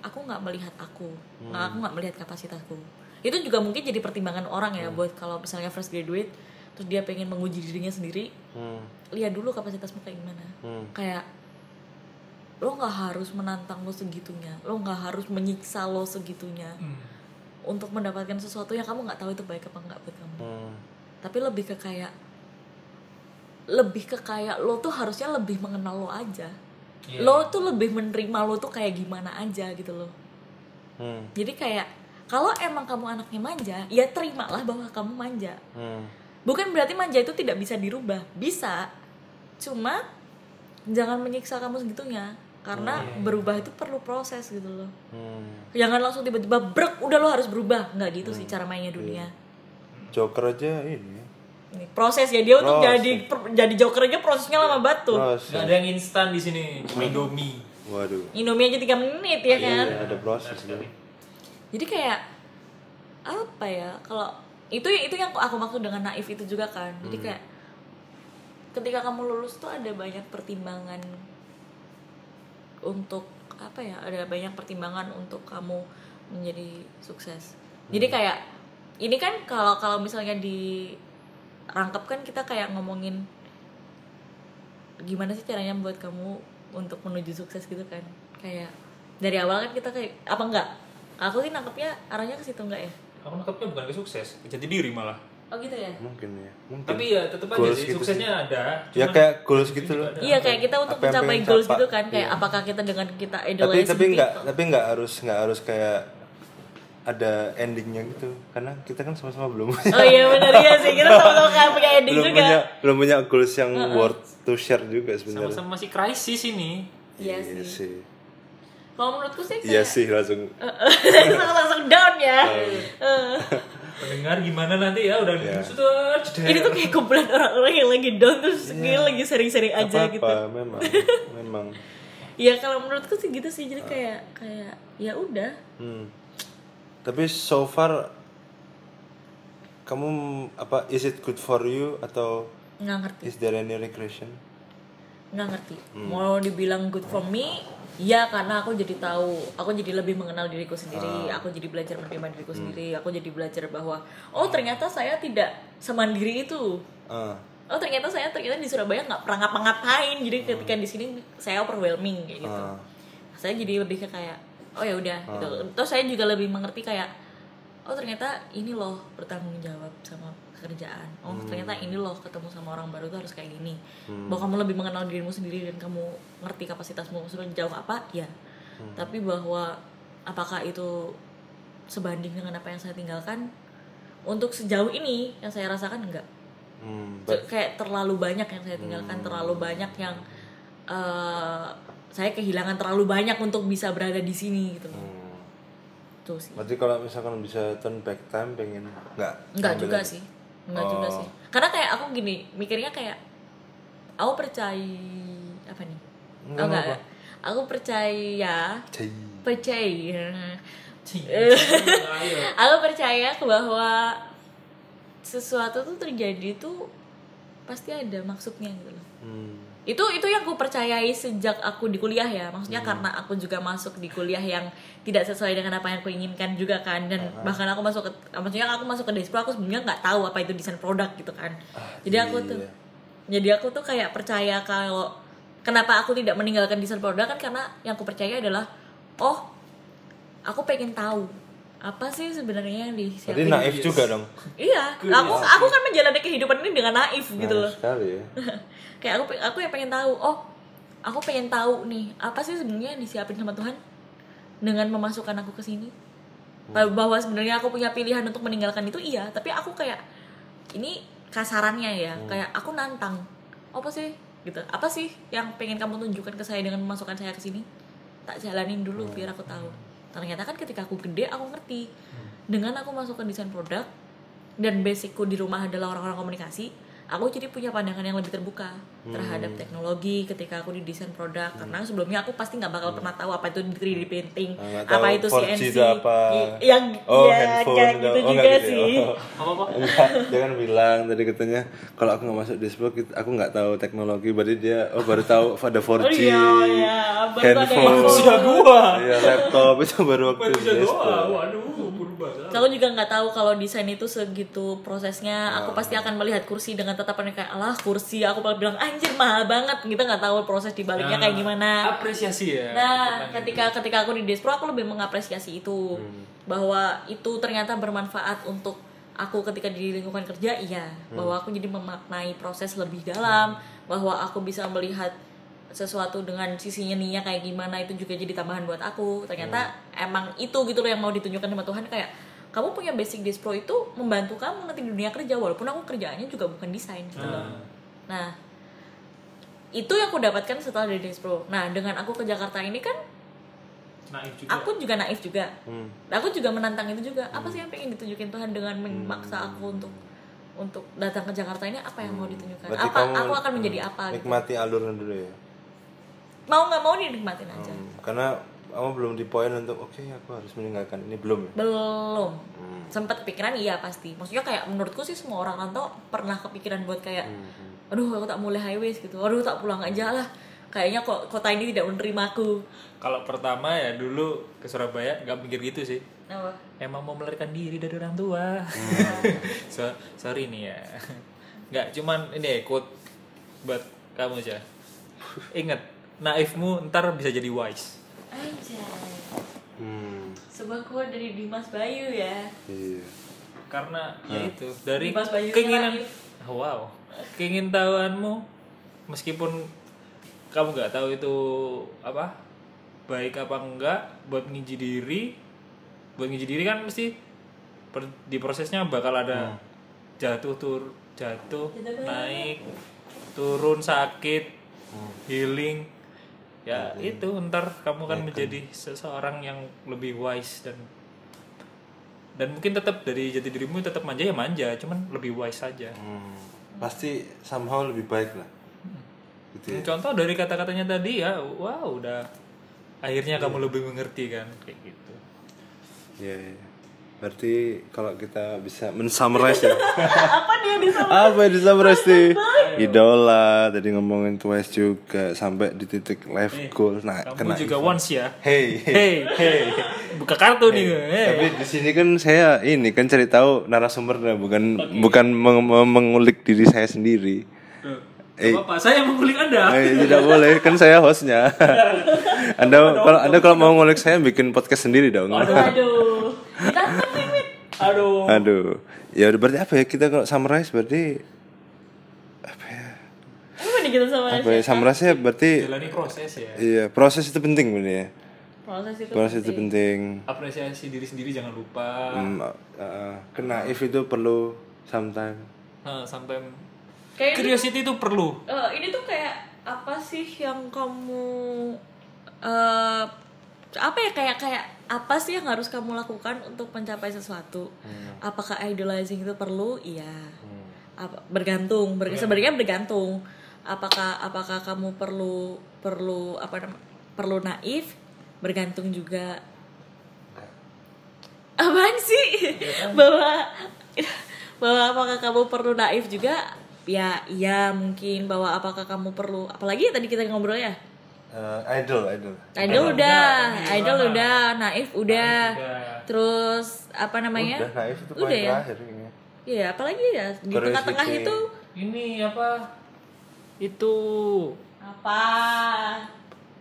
Speaker 2: aku nggak melihat aku. Nggak aku nggak melihat kapasitasku itu juga mungkin jadi pertimbangan orang ya buat kalau misalnya fresh graduate terus dia pengen menguji dirinya sendiri
Speaker 1: Hmm.
Speaker 2: lihat dulu kapasitasmu kayak gimana
Speaker 1: Hmm.
Speaker 2: kayak lo nggak harus menantang lo segitunya lo nggak harus menyiksa lo segitunya
Speaker 3: Hmm.
Speaker 2: untuk mendapatkan sesuatu yang kamu nggak tahu itu baik apa nggak buat kamu
Speaker 1: Hmm.
Speaker 2: tapi lebih ke kayak lebih ke kayak lo tuh harusnya lebih mengenal lo aja
Speaker 3: Iya.
Speaker 2: lo tuh lebih menerima lo tuh kayak gimana aja gitu loh
Speaker 1: Hmm.
Speaker 2: jadi kayak kalau emang kamu anaknya manja ya terimalah bahwa kamu manja.
Speaker 1: Hmm.
Speaker 2: bukan berarti manja itu tidak bisa dirubah. Bisa. Cuma jangan menyiksa kamu segitunya. Karena berubah itu perlu proses gitu loh.
Speaker 1: Hmm.
Speaker 2: jangan langsung tiba-tiba brek udah lo harus berubah. Nggak gitu sih cara mainnya dunia.
Speaker 1: Joker aja ini.
Speaker 2: Ini proses ya dia untuk jadi per- jadi joker aja prosesnya lama banget tuh.
Speaker 1: Proses.
Speaker 3: Gak ada yang instan di sini, cuma Indomie.
Speaker 1: waduh.
Speaker 2: Indomie aja 3 menit ya kan?
Speaker 1: Iya, ada proses dong
Speaker 2: jadi kayak apa ya kalau itu itu yang aku maksud dengan naif itu juga kan jadi
Speaker 1: Hmm.
Speaker 2: kayak ketika kamu lulus tuh ada banyak pertimbangan untuk apa ya ada banyak pertimbangan untuk kamu menjadi sukses jadi
Speaker 1: Hmm.
Speaker 2: kayak ini kan kalau kalau misalnya di rangkap kan kita kayak ngomongin gimana sih caranya buat kamu untuk menuju sukses gitu kan kayak dari awal kan kita kayak apa enggak aku sih nangkepnya arahnya ke situ enggak ya?
Speaker 3: Aku nangkapnya bukan ke sukses, ke jati diri malah.
Speaker 2: oh gitu ya?
Speaker 1: Mungkin ya mungkin.
Speaker 3: Tapi ya tetap aja sih,
Speaker 1: gitu
Speaker 3: suksesnya ada.
Speaker 1: ya kayak goals gitu loh.
Speaker 2: iya kayak kita untuk
Speaker 1: Apa
Speaker 2: mencapai goals gitu kan kayak
Speaker 1: Iya.
Speaker 2: apakah kita dengan kita
Speaker 1: tapi
Speaker 2: idolize
Speaker 1: tapi
Speaker 2: people?
Speaker 1: nggak tapi nggak harus nggak harus kayak ada endingnya gitu karena kita kan sama-sama belum.
Speaker 2: Oh iya benar ya sih kita sama-sama kayak punya ending
Speaker 1: belum
Speaker 2: juga.
Speaker 1: punya belum punya goals yang worth to share juga sebenarnya.
Speaker 3: Sama-sama masih krisis ini.
Speaker 2: iya
Speaker 1: Iya
Speaker 2: sih.
Speaker 1: sih
Speaker 2: kalau menurutku sih
Speaker 1: iya
Speaker 2: kayak
Speaker 1: sih langsung
Speaker 2: langsung, langsung down ya. Eh.
Speaker 3: Pendengar gimana nanti ya udah
Speaker 1: Iya.
Speaker 3: sudah
Speaker 2: ini tuh kayak kumpulan orang-orang yang lagi down terus kayak lagi sering-sering aja
Speaker 1: apa
Speaker 2: gitu
Speaker 1: apa memang memang
Speaker 2: ya kalau menurutku sih gitu sih jadi kayak kayak ya udah
Speaker 1: Hmm. Tapi so far kamu apa is it good for you atau
Speaker 2: nggak ngerti
Speaker 1: is there any regression?
Speaker 2: nggak ngerti
Speaker 1: Hmm.
Speaker 2: mau dibilang good for me ya karena aku jadi tahu aku jadi lebih mengenal diriku
Speaker 1: Ah.
Speaker 2: sendiri aku jadi belajar menerima
Speaker 1: Hmm.
Speaker 2: diriku sendiri aku jadi belajar bahwa oh ternyata saya tidak semandiri itu.
Speaker 1: Ah,
Speaker 2: oh ternyata saya ternyata di Surabaya nggak pernah ngapa-ngapain. Jadi ketika di sini saya overwhelming kayak gitu.
Speaker 1: Ah,
Speaker 2: saya jadi lebih ke kayak oh ya udah gitu. Terus saya juga lebih mengerti kayak oh ternyata ini loh bertanggung jawab sama pekerjaan. Oh ternyata ini loh ketemu sama orang baru tuh harus kayak gini. Bahwa kamu lebih mengenal dirimu sendiri dan kamu ngerti kapasitasmu sudah jauh apa? Ya. Tapi bahwa apakah itu sebanding dengan apa yang saya tinggalkan? Untuk sejauh ini yang saya rasakan enggak.
Speaker 1: Hmm,
Speaker 2: So, kayak terlalu banyak yang saya tinggalkan terlalu banyak yang eh, saya kehilangan terlalu banyak untuk bisa berada di sini gitu
Speaker 1: hmm.
Speaker 2: tuh sih.
Speaker 1: Berarti kalau misalkan bisa turn back time pengen nggak?
Speaker 2: enggak
Speaker 1: Ambil
Speaker 2: juga
Speaker 1: lagi?
Speaker 2: Sih enggak juga
Speaker 1: Oh.
Speaker 2: sih karena kayak aku gini mikirnya kayak aku percaya apa nih
Speaker 1: Enggak
Speaker 2: oh, enggak
Speaker 1: apa.
Speaker 2: aku percaya
Speaker 1: Cai.
Speaker 2: percaya
Speaker 3: Ayo.
Speaker 2: aku percaya bahwa sesuatu tuh terjadi tuh pasti ada maksudnya gitu loh
Speaker 1: Hmm.
Speaker 2: Itu itu yang aku percayai sejak aku di kuliah ya. Maksudnya karena aku juga masuk di kuliah yang tidak sesuai dengan apa yang aku inginkan juga kan. Dan bahkan aku masuk ke maksudnya aku masuk ke Despro aku sebenarnya nggak tahu apa itu desain produk gitu kan. Jadi aku tuh
Speaker 1: iya.
Speaker 2: jadi aku tuh kayak percaya kalau kenapa aku tidak meninggalkan desain produk kan karena yang aku percaya adalah oh aku pengen tahu apa sih sebenarnya yang disiapin
Speaker 1: naif juga dong.
Speaker 2: iya aku aku kan menjalani kehidupan ini dengan naif gitu loh.
Speaker 1: Naif sekali ya.
Speaker 2: kayak aku aku yang pengen tahu oh aku pengen tahu nih apa sih sebenarnya yang disiapin sama Tuhan dengan memasukkan aku ke sini? Bah- bahwa sebenarnya aku punya pilihan untuk meninggalkan itu iya. Tapi aku kayak ini kasarannya ya kayak aku nantang apa sih? Gitu. Apa sih yang pengen kamu tunjukkan ke saya dengan memasukkan saya ke sini? Tak jalanin dulu biar aku tahu. Ternyata kan ketika aku gede aku ngerti. Dengan aku masuk ke desain produk dan basicku di rumah adalah orang-orang komunikasi aku jadi punya pandangan yang lebih terbuka terhadap teknologi ketika aku di desain produk karena sebelumnya aku pasti nggak bakal pernah tahu apa itu 3D printing
Speaker 1: Ah, nggak
Speaker 2: apa itu
Speaker 1: 4G
Speaker 2: CNC
Speaker 1: itu apa.
Speaker 2: yang
Speaker 1: Oh,
Speaker 2: ya,
Speaker 1: handphone
Speaker 2: kayak
Speaker 1: itu.
Speaker 2: gitu
Speaker 1: Oh,
Speaker 2: juga
Speaker 1: gitu ya.
Speaker 2: sih
Speaker 1: Oh. Enggak, kan bilang tadi katanya kalau aku nggak masuk Display aku nggak tahu teknologi berarti dia oh baru tahu ada 4G
Speaker 2: oh iya iya
Speaker 1: handphone
Speaker 3: gua.
Speaker 1: iya laptop itu baru waktu
Speaker 3: gua. Waduh,
Speaker 2: aku juga nggak tahu kalau desain itu segitu prosesnya. Aku pasti akan melihat kursi dengan tatapan yang kayak alah kursi. Aku bakal bilang anjir mahal banget. Kita nggak tahu proses di baliknya kayak gimana.
Speaker 3: Apresiasi ya.
Speaker 2: Nah, ketika ketika aku di Despro aku lebih mengapresiasi itu bahwa itu ternyata bermanfaat untuk aku ketika di lingkungan kerja iya bahwa aku jadi memaknai proses lebih dalam bahwa aku bisa melihat sesuatu dengan sisi nyeninya kayak gimana itu juga jadi tambahan buat aku ternyata emang itu gitu loh yang mau ditunjukkan sama Tuhan kayak kamu punya basic Dispro itu membantu kamu nanti di dunia kerja walaupun aku kerjaannya juga bukan desain gitu loh.
Speaker 3: Hmm.
Speaker 2: Nah, itu yang aku dapatkan setelah dari Dispro. Nah, dengan aku ke Jakarta ini kan
Speaker 3: naif juga
Speaker 2: aku juga naif juga.
Speaker 1: Hmm.
Speaker 2: Aku juga menantang itu juga. Apa sih yang pengen ditunjukin Tuhan dengan memaksa aku untuk untuk datang ke Jakarta ini apa yang mau ditunjukkan?
Speaker 1: Berarti
Speaker 2: apa aku akan menjadi
Speaker 1: hmm,
Speaker 2: apa gitu.
Speaker 1: Nikmati alurnya dulu ya.
Speaker 2: Mau nggak mau dinikmatin aja.
Speaker 1: Hmm, karena kamu belum di poin untuk oke aku harus meninggalkan ini belum ya.
Speaker 2: Belum.
Speaker 1: Hmm.
Speaker 2: Sempat kepikiran iya pasti. Maksudnya kayak menurutku sih semua orang rantau pernah kepikiran buat kayak
Speaker 1: Hmm,
Speaker 2: aduh aku tak mulai highways gitu. Aduh tak pulang aja lah. Kayaknya kok kota ini tidak menerimaku.
Speaker 3: kalau pertama ya dulu ke Surabaya nggak mikir gitu sih
Speaker 2: Apa?
Speaker 3: emang mau melarikan diri dari orang tua so, sorry nih ya nggak cuman ini ya, quote buat kamu aja ingat naifmu ntar bisa jadi wise
Speaker 2: Anjay.
Speaker 1: Hmm,
Speaker 2: Sebuah quote dari Dimas Bayu ya.
Speaker 1: iya.
Speaker 3: karena ya itu dari
Speaker 2: Dimas Bayu
Speaker 3: keinginan
Speaker 2: naif.
Speaker 3: wow keingintahuanmu meskipun kamu nggak tahu itu apa baik apa enggak buat ngiji diri buat ngiji diri kan mesti per- di prosesnya bakal ada jatuh tur jatuh
Speaker 2: Jatuh
Speaker 3: naik turun sakit healing ya itu ntar kamu kan menjadi seseorang yang lebih wise dan dan mungkin tetap dari jati dirimu tetap manja ya manja cuman lebih wise saja
Speaker 1: Hmm, pasti somehow lebih baik lah. Gitu ya.
Speaker 3: contoh dari kata-katanya tadi ya wow udah akhirnya kamu lebih mengerti kan kayak gitu
Speaker 1: Iya, iya. Berarti kalau kita bisa mensummarize ya.
Speaker 2: Apa dia bisa?
Speaker 1: apa yang disummarize nih? Idola, tadi ngomongin Twice juga sampai di titik life goal. Nah,
Speaker 3: kamu
Speaker 1: kena
Speaker 3: juga once ya
Speaker 1: Hey, hey.
Speaker 3: hey hey buka kartu nih hey.
Speaker 1: Tapi di sini kan saya ini kan cari tahu narasumbernya bukan bukan meng- meng- mengulik diri saya sendiri.
Speaker 3: Eh, apa saya yang mengulik anda
Speaker 1: Eh, tidak boleh, kan saya hostnya. anda kalau Anda kalau mau ngulik saya bikin podcast sendiri dong.
Speaker 2: Aduh.
Speaker 3: Aduh
Speaker 1: Aduh. Ya udah berarti apa ya kita kalau summarize berarti
Speaker 2: Apa nih kita sama
Speaker 1: apa ya summarize nya berarti
Speaker 3: jalani proses ya
Speaker 1: iya proses itu penting bener ya.
Speaker 2: Proses itu.
Speaker 1: Proses itu penting.
Speaker 3: apresiasi diri sendiri jangan lupa
Speaker 1: Hmm, uh, kena if itu perlu sometime.
Speaker 3: nah, sampai
Speaker 2: Kayak itu,
Speaker 3: curiosity itu perlu
Speaker 2: eh, ini tuh kayak apa sih yang kamu eh apa ya kayak kayak apa sih yang harus kamu lakukan untuk mencapai sesuatu? Apakah idolizing itu perlu? Iya. Apa, bergantung. Ber- Sebenarnya bergantung. Apakah apakah kamu perlu perlu apa perlu naif? Bergantung juga. Apaan sih? bahwa bahwa apakah kamu perlu naif juga? Ya, iya mungkin bahwa apakah kamu perlu apalagi tadi kita ngobrol ya?
Speaker 1: Uh, idol, idol.
Speaker 2: Idol udah, idol udah, naif udah.
Speaker 3: udah.
Speaker 2: Terus apa namanya?
Speaker 1: Udah naif itu
Speaker 2: Udah
Speaker 1: poin
Speaker 2: ya?
Speaker 1: terakhir kayaknya.
Speaker 2: Iya, apalagi ya di tengah-tengah itu
Speaker 3: ini apa itu
Speaker 2: apa?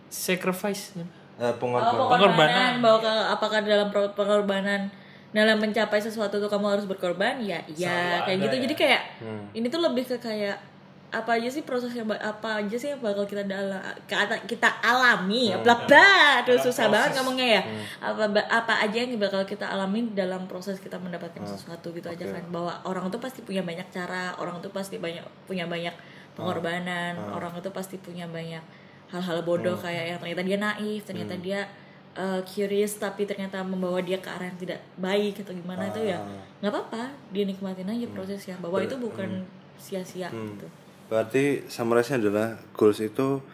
Speaker 3: sacrifice
Speaker 1: Uh,
Speaker 2: Oh,
Speaker 1: pengorbanan.
Speaker 2: pengorbanan. Bahwa ke- apakah dalam pengorbanan dalam mencapai sesuatu itu kamu harus berkorban? Ya, iya, kayak gitu.
Speaker 3: ya.
Speaker 2: Jadi kayak
Speaker 1: Hmm.
Speaker 2: ini tuh lebih ke kayak apa aja sih prosesnya ba- apa aja sih yang bakal kita dalam kita alami? Bla bla. Aduh susah banget ngomongnya ya. Apa ba- apa aja yang bakal kita alami dalam proses kita mendapatkan sesuatu gitu aja kan. Bahwa orang itu pasti punya banyak cara orang itu pasti banyak punya banyak pengorbanan orang itu pasti punya banyak hal-hal bodoh kayak yang ternyata dia naif ternyata dia uh, curious tapi ternyata membawa dia ke arah yang tidak baik atau gimana itu ya. Nggak apa-apa dia nikmatin aja prosesnya. Bahwa itu bukan sia-sia gitu
Speaker 1: Berarti summarize-nya adalah goals itu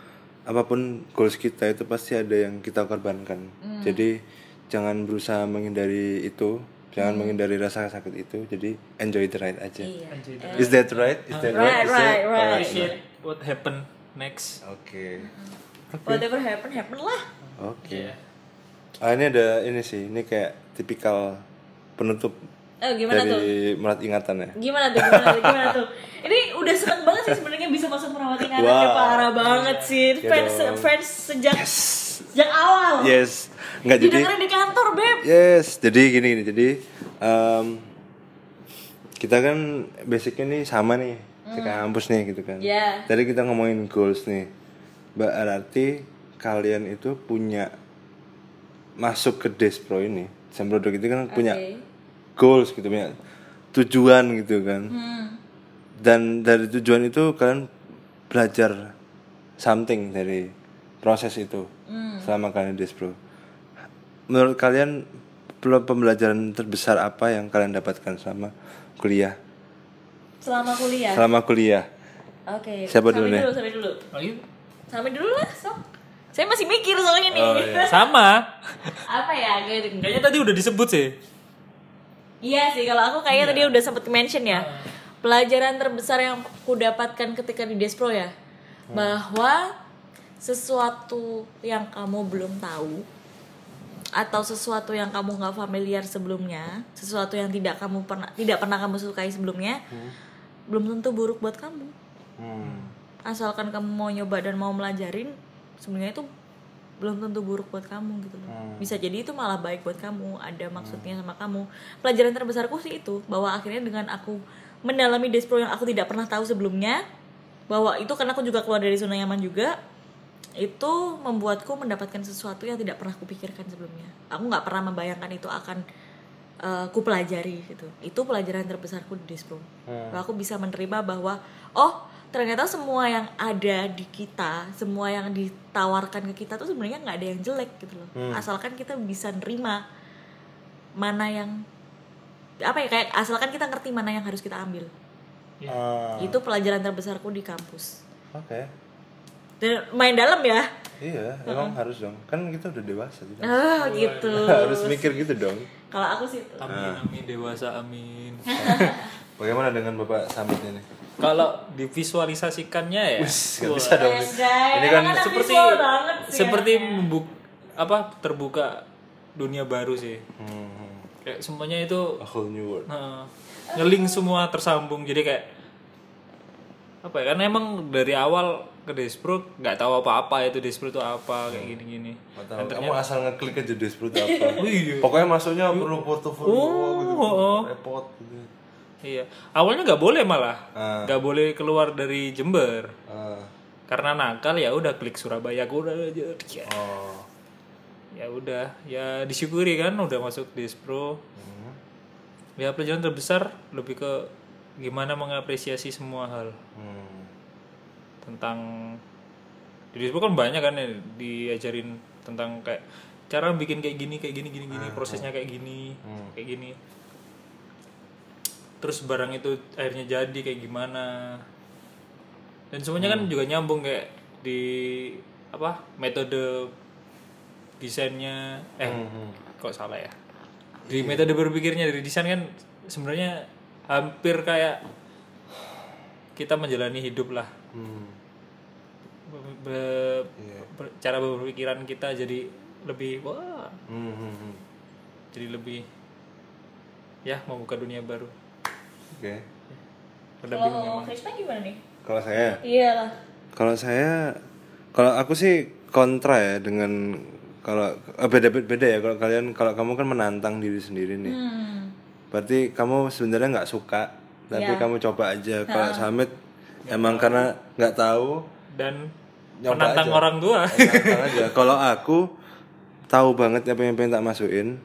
Speaker 1: apa pun goals kita itu pasti ada yang kita korbankan.
Speaker 2: Hmm.
Speaker 1: Jadi jangan berusaha menghindari itu, jangan menghindari rasa sakit itu. Jadi enjoy the ride aja.
Speaker 2: Hmm. iya
Speaker 1: Is that right? Is that
Speaker 2: Right,
Speaker 1: Is that-
Speaker 2: right, right.
Speaker 3: Appreciate what happen next
Speaker 1: Oke.
Speaker 2: whatever happen happen lah
Speaker 1: Oke.
Speaker 3: Iya.
Speaker 1: Ah ini ada ini sih, ini kayak tipikal penutup
Speaker 2: oh gimana tuh
Speaker 1: dari merat ingatan ya.
Speaker 2: gimana tuh gimana tuh gimana tuh ini udah seneng banget sih sebenarnya bisa masuk merawat ingatan
Speaker 1: Wow.
Speaker 2: parah banget sih
Speaker 1: Ya
Speaker 2: fans
Speaker 1: dong.
Speaker 2: fans sejak sejak awal
Speaker 1: Yes. Enggak jadi
Speaker 2: di kantor beb
Speaker 1: Yes, jadi gini gini. Jadi em, kita kan basicnya nih sama nih di kampus nih gitu kan.
Speaker 2: Ya.
Speaker 1: Tadi kita ngomongin goals nih. Berarti kalian itu punya masuk ke Despro ini. Produk itu kan punya goals gitu punya tujuan gitu kan
Speaker 2: Hmm.
Speaker 1: dan dari tujuan itu kalian belajar something dari proses itu
Speaker 2: Hmm.
Speaker 1: selama kalian di Despro menurut kalian pembelajaran terbesar apa yang kalian dapatkan selama kuliah
Speaker 2: Selama kuliah.
Speaker 1: selama kuliah
Speaker 2: Oke.
Speaker 1: Siapa dulu
Speaker 2: Sami
Speaker 1: nih?
Speaker 2: dulu, Sami dulu. Sami dulu lah, sok. Saya masih mikir soalnya nih.
Speaker 1: Oh, iya.
Speaker 3: Sama.
Speaker 2: Apa ya?
Speaker 3: Kayaknya tadi udah disebut sih.
Speaker 2: Iya sih, kalau aku kayaknya tadi udah sempet mention ya. Pelajaran terbesar yang aku dapatkan ketika di Despro ya, bahwa sesuatu yang kamu belum tahu atau sesuatu yang kamu nggak familiar sebelumnya, sesuatu yang tidak kamu pernah tidak pernah kamu sukai sebelumnya, belum tentu buruk buat kamu.
Speaker 1: Hmm.
Speaker 2: Asalkan kamu mau nyoba dan mau melajarin, sebenarnya itu belum tentu buruk buat kamu gitu loh. Bisa jadi itu malah baik buat kamu, ada maksudnya sama kamu. Pelajaran terbesarku sih itu, bahwa akhirnya dengan aku mendalami Despro yang aku tidak pernah tahu sebelumnya, bahwa itu karena aku juga keluar dari zona nyaman juga, itu membuatku mendapatkan sesuatu yang tidak pernah kupikirkan sebelumnya. Aku nggak pernah membayangkan itu akan uh, ku pelajari gitu. Itu pelajaran terbesarku di Despro. Bahwa aku bisa menerima bahwa oh ternyata semua yang ada di kita, semua yang ditawarkan ke kita tuh sebenarnya nggak ada yang jelek gitu loh. Asalkan kita bisa nerima mana yang apa ya kayak asalkan kita ngerti mana yang harus kita ambil.
Speaker 1: Ah,
Speaker 2: Itu pelajaran terbesarku di kampus.
Speaker 1: oke
Speaker 2: Dan main dalam ya.
Speaker 1: iya emang harus dong kan kita udah dewasa tidak
Speaker 2: Ah gitu.
Speaker 1: harus mikir gitu dong
Speaker 2: Kalau aku sih itu.
Speaker 3: Amin, amin, dewasa, amin.
Speaker 1: bagaimana dengan bapak Samit ini
Speaker 3: Kalau divisualisasikannya ya, wah,
Speaker 1: bisa dong. Ini kan
Speaker 2: anak-anak
Speaker 3: seperti
Speaker 2: sih
Speaker 3: seperti
Speaker 2: anaknya.
Speaker 3: membuk apa terbuka dunia baru sih.
Speaker 1: hmm,
Speaker 3: Kayak semuanya itu
Speaker 1: a whole new world.
Speaker 3: Nah, ngeling semua tersambung. Jadi kayak apa ya karena emang dari awal ke Despro nggak tahu apa-apa itu Despro itu apa kayak gini-gini.
Speaker 1: Nggak tahu. kamu asal ngeklik aja deh seperti apa.
Speaker 3: Iya.
Speaker 1: pokoknya masuknya perlu portofolio gitu.
Speaker 3: oh, oh.
Speaker 1: repot gitu
Speaker 3: iya. Awalnya nggak boleh malah.
Speaker 1: Ah.
Speaker 3: nggak boleh keluar dari Jember.
Speaker 1: Ah,
Speaker 3: karena nakal ya udah klik Surabaya aku udah aja. Ya,
Speaker 1: oh.
Speaker 3: Ya udah ya disyukuri kan udah masuk Despro.
Speaker 1: Hmm.
Speaker 3: ya pelajaran terbesar lebih ke gimana mengapresiasi semua hal.
Speaker 1: Hmm.
Speaker 3: tentang di Dispo kan banyak kan ya diajarin tentang kayak cara bikin kayak gini kayak gini gini gini prosesnya kayak gini kayak gini terus barang itu akhirnya jadi kayak gimana. Dan semuanya kan juga nyambung kayak di apa metode desainnya. Eh kok salah ya? Di metode berpikirnya dari desain kan sebenarnya hampir kayak kita menjalani hidup lah.
Speaker 1: Hmm.
Speaker 3: Be- be-
Speaker 1: Iya.
Speaker 3: ber- cara berpikiran kita jadi lebih wah.
Speaker 1: Hmm, hmm, hmm.
Speaker 3: jadi lebih ya membuka dunia baru
Speaker 1: oke
Speaker 3: Rada bingung
Speaker 2: Kalau Krisna gimana nih?
Speaker 1: kalau saya
Speaker 2: Iya lah.
Speaker 1: Kalau saya, kalau aku sih kontra ya dengan kalau eh, beda beda ya kalau kalian kalau kamu kan menantang diri sendiri nih.
Speaker 2: Hmm.
Speaker 1: Berarti kamu sebenarnya nggak suka, tapi
Speaker 2: Ya.
Speaker 1: kamu coba aja. Kalau Samit emang karena nggak tahu,
Speaker 3: dan
Speaker 1: Nyoba
Speaker 3: menantang
Speaker 1: aja.
Speaker 3: orang tua
Speaker 1: nantang aja. Kalau aku tahu banget apa yang pengen tak masukin,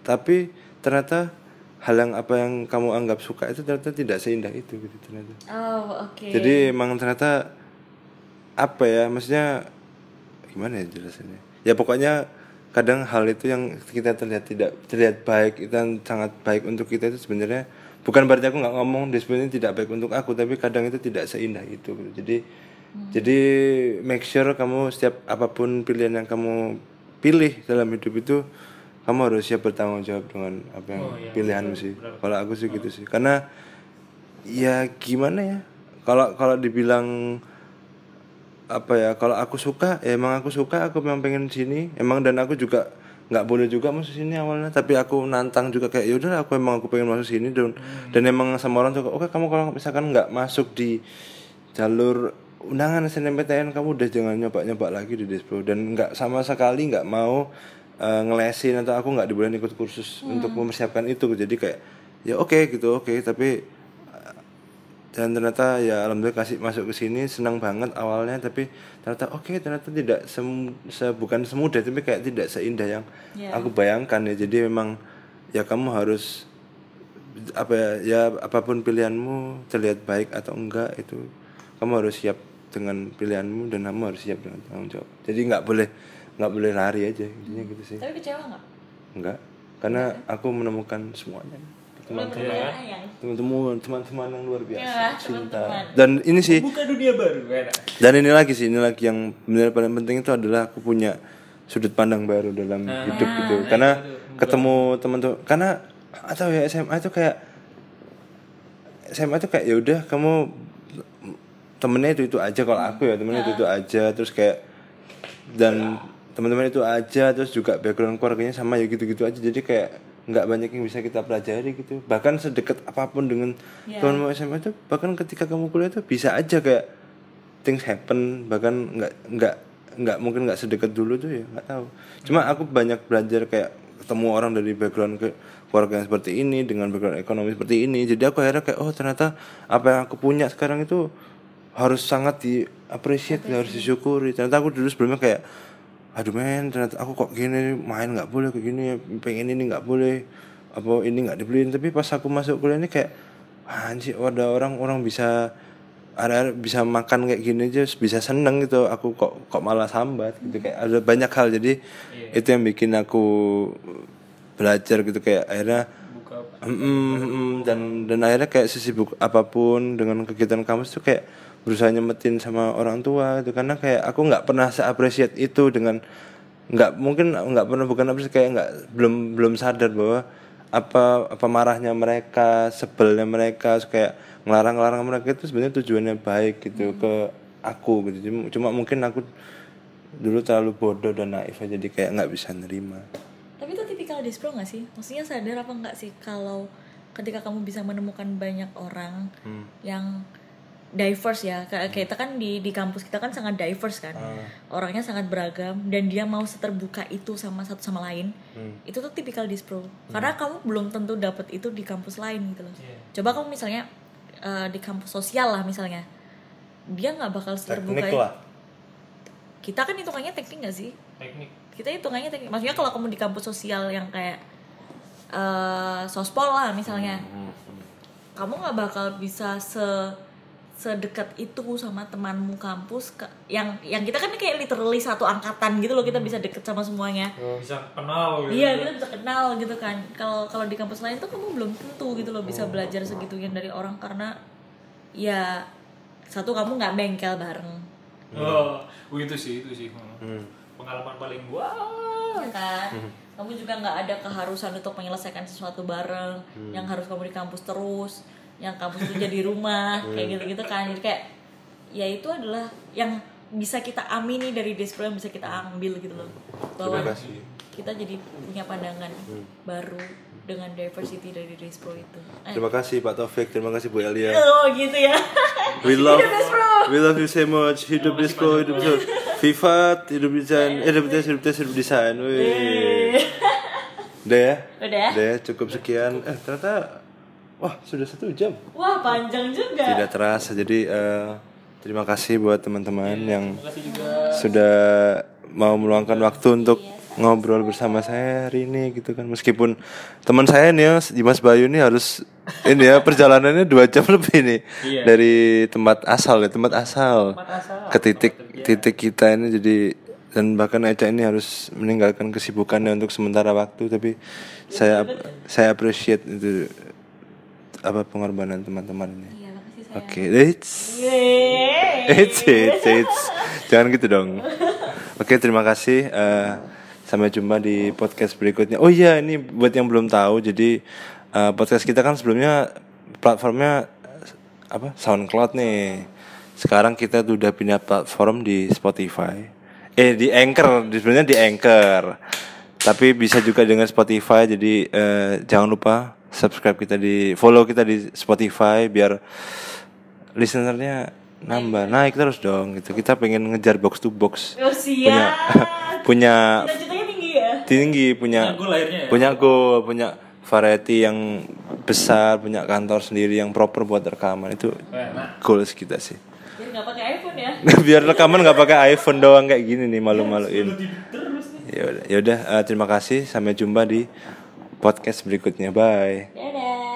Speaker 1: tapi ternyata hal yang apa yang kamu anggap suka itu ternyata tidak seindah itu gitu ternyata.
Speaker 2: Oh oke.
Speaker 1: Jadi emang ternyata apa ya maksudnya gimana ya jelasannya? Ya pokoknya kadang hal itu yang kita terlihat tidak terlihat baik itu sangat baik untuk kita itu sebenarnya bukan berarti aku nggak ngomong dia sebenarnya tidak baik untuk aku tapi kadang itu tidak seindah itu gitu. Jadi jadi make sure kamu setiap apa pun pilihan yang kamu pilih dalam hidup itu kamu harus siap bertanggung jawab dengan apa yang pilihanmu sih. Kalau aku sih gitu sih. Karena ya gimana ya? Kalau kalau dibilang apa ya? Kalau aku suka ya emang aku suka aku memang pengen sini. Emang dan aku juga nggak boleh juga masuk sini awalnya. Tapi aku nantang juga kayak yaudah aku emang aku pengen masuk sini. Dan dan emang sama orang juga oke kamu kalau misalkan nggak masuk di jalur undangan SNMPTN kamu udah jangan nyoba nyoba lagi di Despro. Dan nggak sama sekali nggak mau eh, ngelesin atau aku nggak dibolehin ikut kursus untuk mempersiapkan itu. Jadi kayak ya oke gitu oke. Tapi dan ternyata ya alhamdulillah kasih masuk ke sini senang banget awalnya. Tapi ternyata oke ternyata tidak sem se- bukan semudah tapi kayak tidak seindah yang
Speaker 2: Ya.
Speaker 1: aku bayangkan ya. Jadi memang ya kamu harus apa ya, ya apa pun pilihanmu terlihat baik atau enggak itu kamu harus siap dengan pilihanmu dan kamu harus siap dengan tanggung jawab. Jadi nggak boleh nggak boleh lari aja intinya gitu sih.
Speaker 2: Tapi kecewa nggak?
Speaker 1: enggak karena aku menemukan semuanya.
Speaker 2: Teman-teman
Speaker 1: teman-teman. teman-teman yang luar biasa
Speaker 2: Ya,
Speaker 1: cinta. dan ini sih
Speaker 3: buka dunia baru enak
Speaker 1: dan ini lagi sih ini lagi yang benar paling penting itu adalah aku punya sudut pandang baru dalam hidup gitu. karena ketemu teman-teman karena atau ya SMA itu kayak SMA itu kayak ya udah kamu temennya itu itu aja kalau aku ya temennya itu itu aja terus kayak dan teman-teman itu aja terus juga background keluarganya sama ya gitu-gitu aja. Jadi kayak nggak banyak yang bisa kita pelajari gitu. Bahkan sedekat apa pun dengan
Speaker 2: Ya.
Speaker 1: temanmu SMA itu bahkan ketika kamu kuliah itu bisa aja kayak things happen. Bahkan nggak nggak nggak mungkin nggak sedekat dulu tuh ya nggak tahu. Cuma aku banyak belajar kayak ketemu orang dari background ke keluarga yang seperti ini dengan background ekonomi seperti ini. Jadi aku akhirnya kayak oh ternyata apa yang aku punya sekarang itu harus sangat di appreciate. harus disyukuri. Ternyata aku dulu sebelumnya kayak aduh men ternyata aku kok gini main nggak boleh kayak gini pengen ini nggak boleh apa ini nggak dibeliin. Tapi pas aku masuk kuliah ini kayak anjir ada orang orang bisa ada bisa makan kayak gini aja bisa seneng gitu aku kok kok malah sambat gitu. Kayak ada banyak hal. Jadi itu yang bikin aku belajar gitu kayak akhirnya
Speaker 3: buka
Speaker 1: Mm, mm, mm, dan dan akhirnya kayak sesibuk apa pun dengan kegiatan kampus tuh kayak berusaha nyemetin sama orang tua itu karena kayak aku nggak pernah seapresiat itu dengan nggak mungkin nggak pernah bukan apresiat kayak nggak belum belum sadar bahwa apa apa marahnya mereka sebelnya mereka kayak ngelarang-ngelarang mereka itu sebenarnya tujuannya baik gitu ke aku gitu. Cuma, mungkin aku dulu terlalu bodoh dan naif aja jadi kayak nggak bisa nerima.
Speaker 2: Tapi itu tipikal dispro gak sih? Maksudnya sadar apa nggak sih kalau ketika kamu bisa menemukan banyak orang yang diverse ya. Kayak kita kan di di kampus kita kan sangat diverse kan. Orangnya sangat beragam dan dia mau seterbuka itu sama satu sama lain itu tuh tipikal dispro karena kamu belum tentu dapat itu di kampus lain gitu loh. Coba kamu misalnya eh, di kampus sosial lah misalnya dia nggak bakal seterbuka
Speaker 1: teknik lah.
Speaker 2: Kita kan hitungannya teknik gak sih?
Speaker 3: Teknik.
Speaker 2: Kita hitungannya teknik. Maksudnya kalau kamu di kampus sosial yang kayak eh sospol lah misalnya kamu nggak bakal bisa se sedekat itu sama temanmu kampus ke- yang yang kita kan kayak literally satu angkatan gitu loh kita bisa deket sama semuanya.
Speaker 3: Bisa kenal gitu
Speaker 2: iya kita bisa kenal gitu kan. Kalau kalau di kampus lain tuh kamu belum tentu gitu loh bisa belajar segitunya dari orang karena ya satu kamu nggak bengkel bareng.
Speaker 3: Oh oh, itu sih itu sih. Hmm.
Speaker 1: Hmm.
Speaker 3: pengalaman paling wah
Speaker 2: ya kan? Kamu juga nggak ada keharusan untuk menyelesaikan sesuatu bareng yang harus kamu di kampus terus yang kampus itu jadi rumah kayak gitu gitu kan jadi kayak ya itu adalah yang bisa kita amini dari Despro yang bisa kita ambil gitu loh bahwa
Speaker 1: Terima kasih.
Speaker 2: kita jadi punya pandangan baru dengan diversity dari Despro itu eh,
Speaker 1: Terima kasih Pak Taufik, terima kasih Bu Elia.
Speaker 2: oh gitu ya
Speaker 1: We love, we love you so much. Hidup disco, hidup disco. Vivat, hidup desain, eh, hidup desain, hidup desain, hidup desain. Wih. Udah ya?
Speaker 2: Udah ya?
Speaker 1: Udah ya, cukup sekian. Eh, ternyata, wah sudah satu jam.
Speaker 2: wah panjang juga
Speaker 1: Tidak terasa. Jadi eh, terima kasih buat teman-teman yang
Speaker 3: makasih juga
Speaker 1: sudah mau meluangkan waktu untuk ngobrol bersama saya hari ini gitu kan meskipun teman saya nih ya Dimas Bayu ini harus ini ya perjalanannya dua jam lebih nih
Speaker 3: Iya.
Speaker 1: dari tempat asal ya tempat asal
Speaker 3: Tempat asal.
Speaker 1: ke titik titik kita ini jadi dan bahkan Eca ini harus meninggalkan kesibukannya untuk sementara waktu tapi saya saya appreciate itu apa pengorbanan teman-teman ini
Speaker 2: iya
Speaker 1: oke it's Eits, eits, eits. Jangan gitu dong. Oke, terima kasih. Eh, sampai jumpa di podcast berikutnya. Oh iya, ini buat yang belum tahu. Jadi eh, podcast kita kan sebelumnya platformnya apa? SoundCloud nih. Sekarang kita tuh udah pindah platform di Spotify. Eh di Anchor, sebenarnya di Anchor. Tapi bisa juga dengan Spotify. Jadi eh, jangan lupa subscribe kita di follow kita di Spotify biar listenernya nambah. Naik terus dong gitu. Kita pengen ngejar box to box.
Speaker 2: Oh
Speaker 1: punya
Speaker 2: siap
Speaker 1: punya
Speaker 2: tinggi ya?
Speaker 1: Tinggi punya
Speaker 3: Punya goal akhirnya ya?
Speaker 1: punya goal punya variety yang besar punya kantor sendiri yang proper buat rekaman. Itu
Speaker 3: enak
Speaker 1: goals kita sih.
Speaker 2: Biar nggak pakai iPhone ya?
Speaker 1: Biar rekaman nggak pakai iPhone doang kayak gini nih malu-maluin.
Speaker 3: Nih.
Speaker 1: Ya udah ya udah eh, terima kasih. Sampai jumpa di podcast berikutnya. Bye.
Speaker 2: Dadah.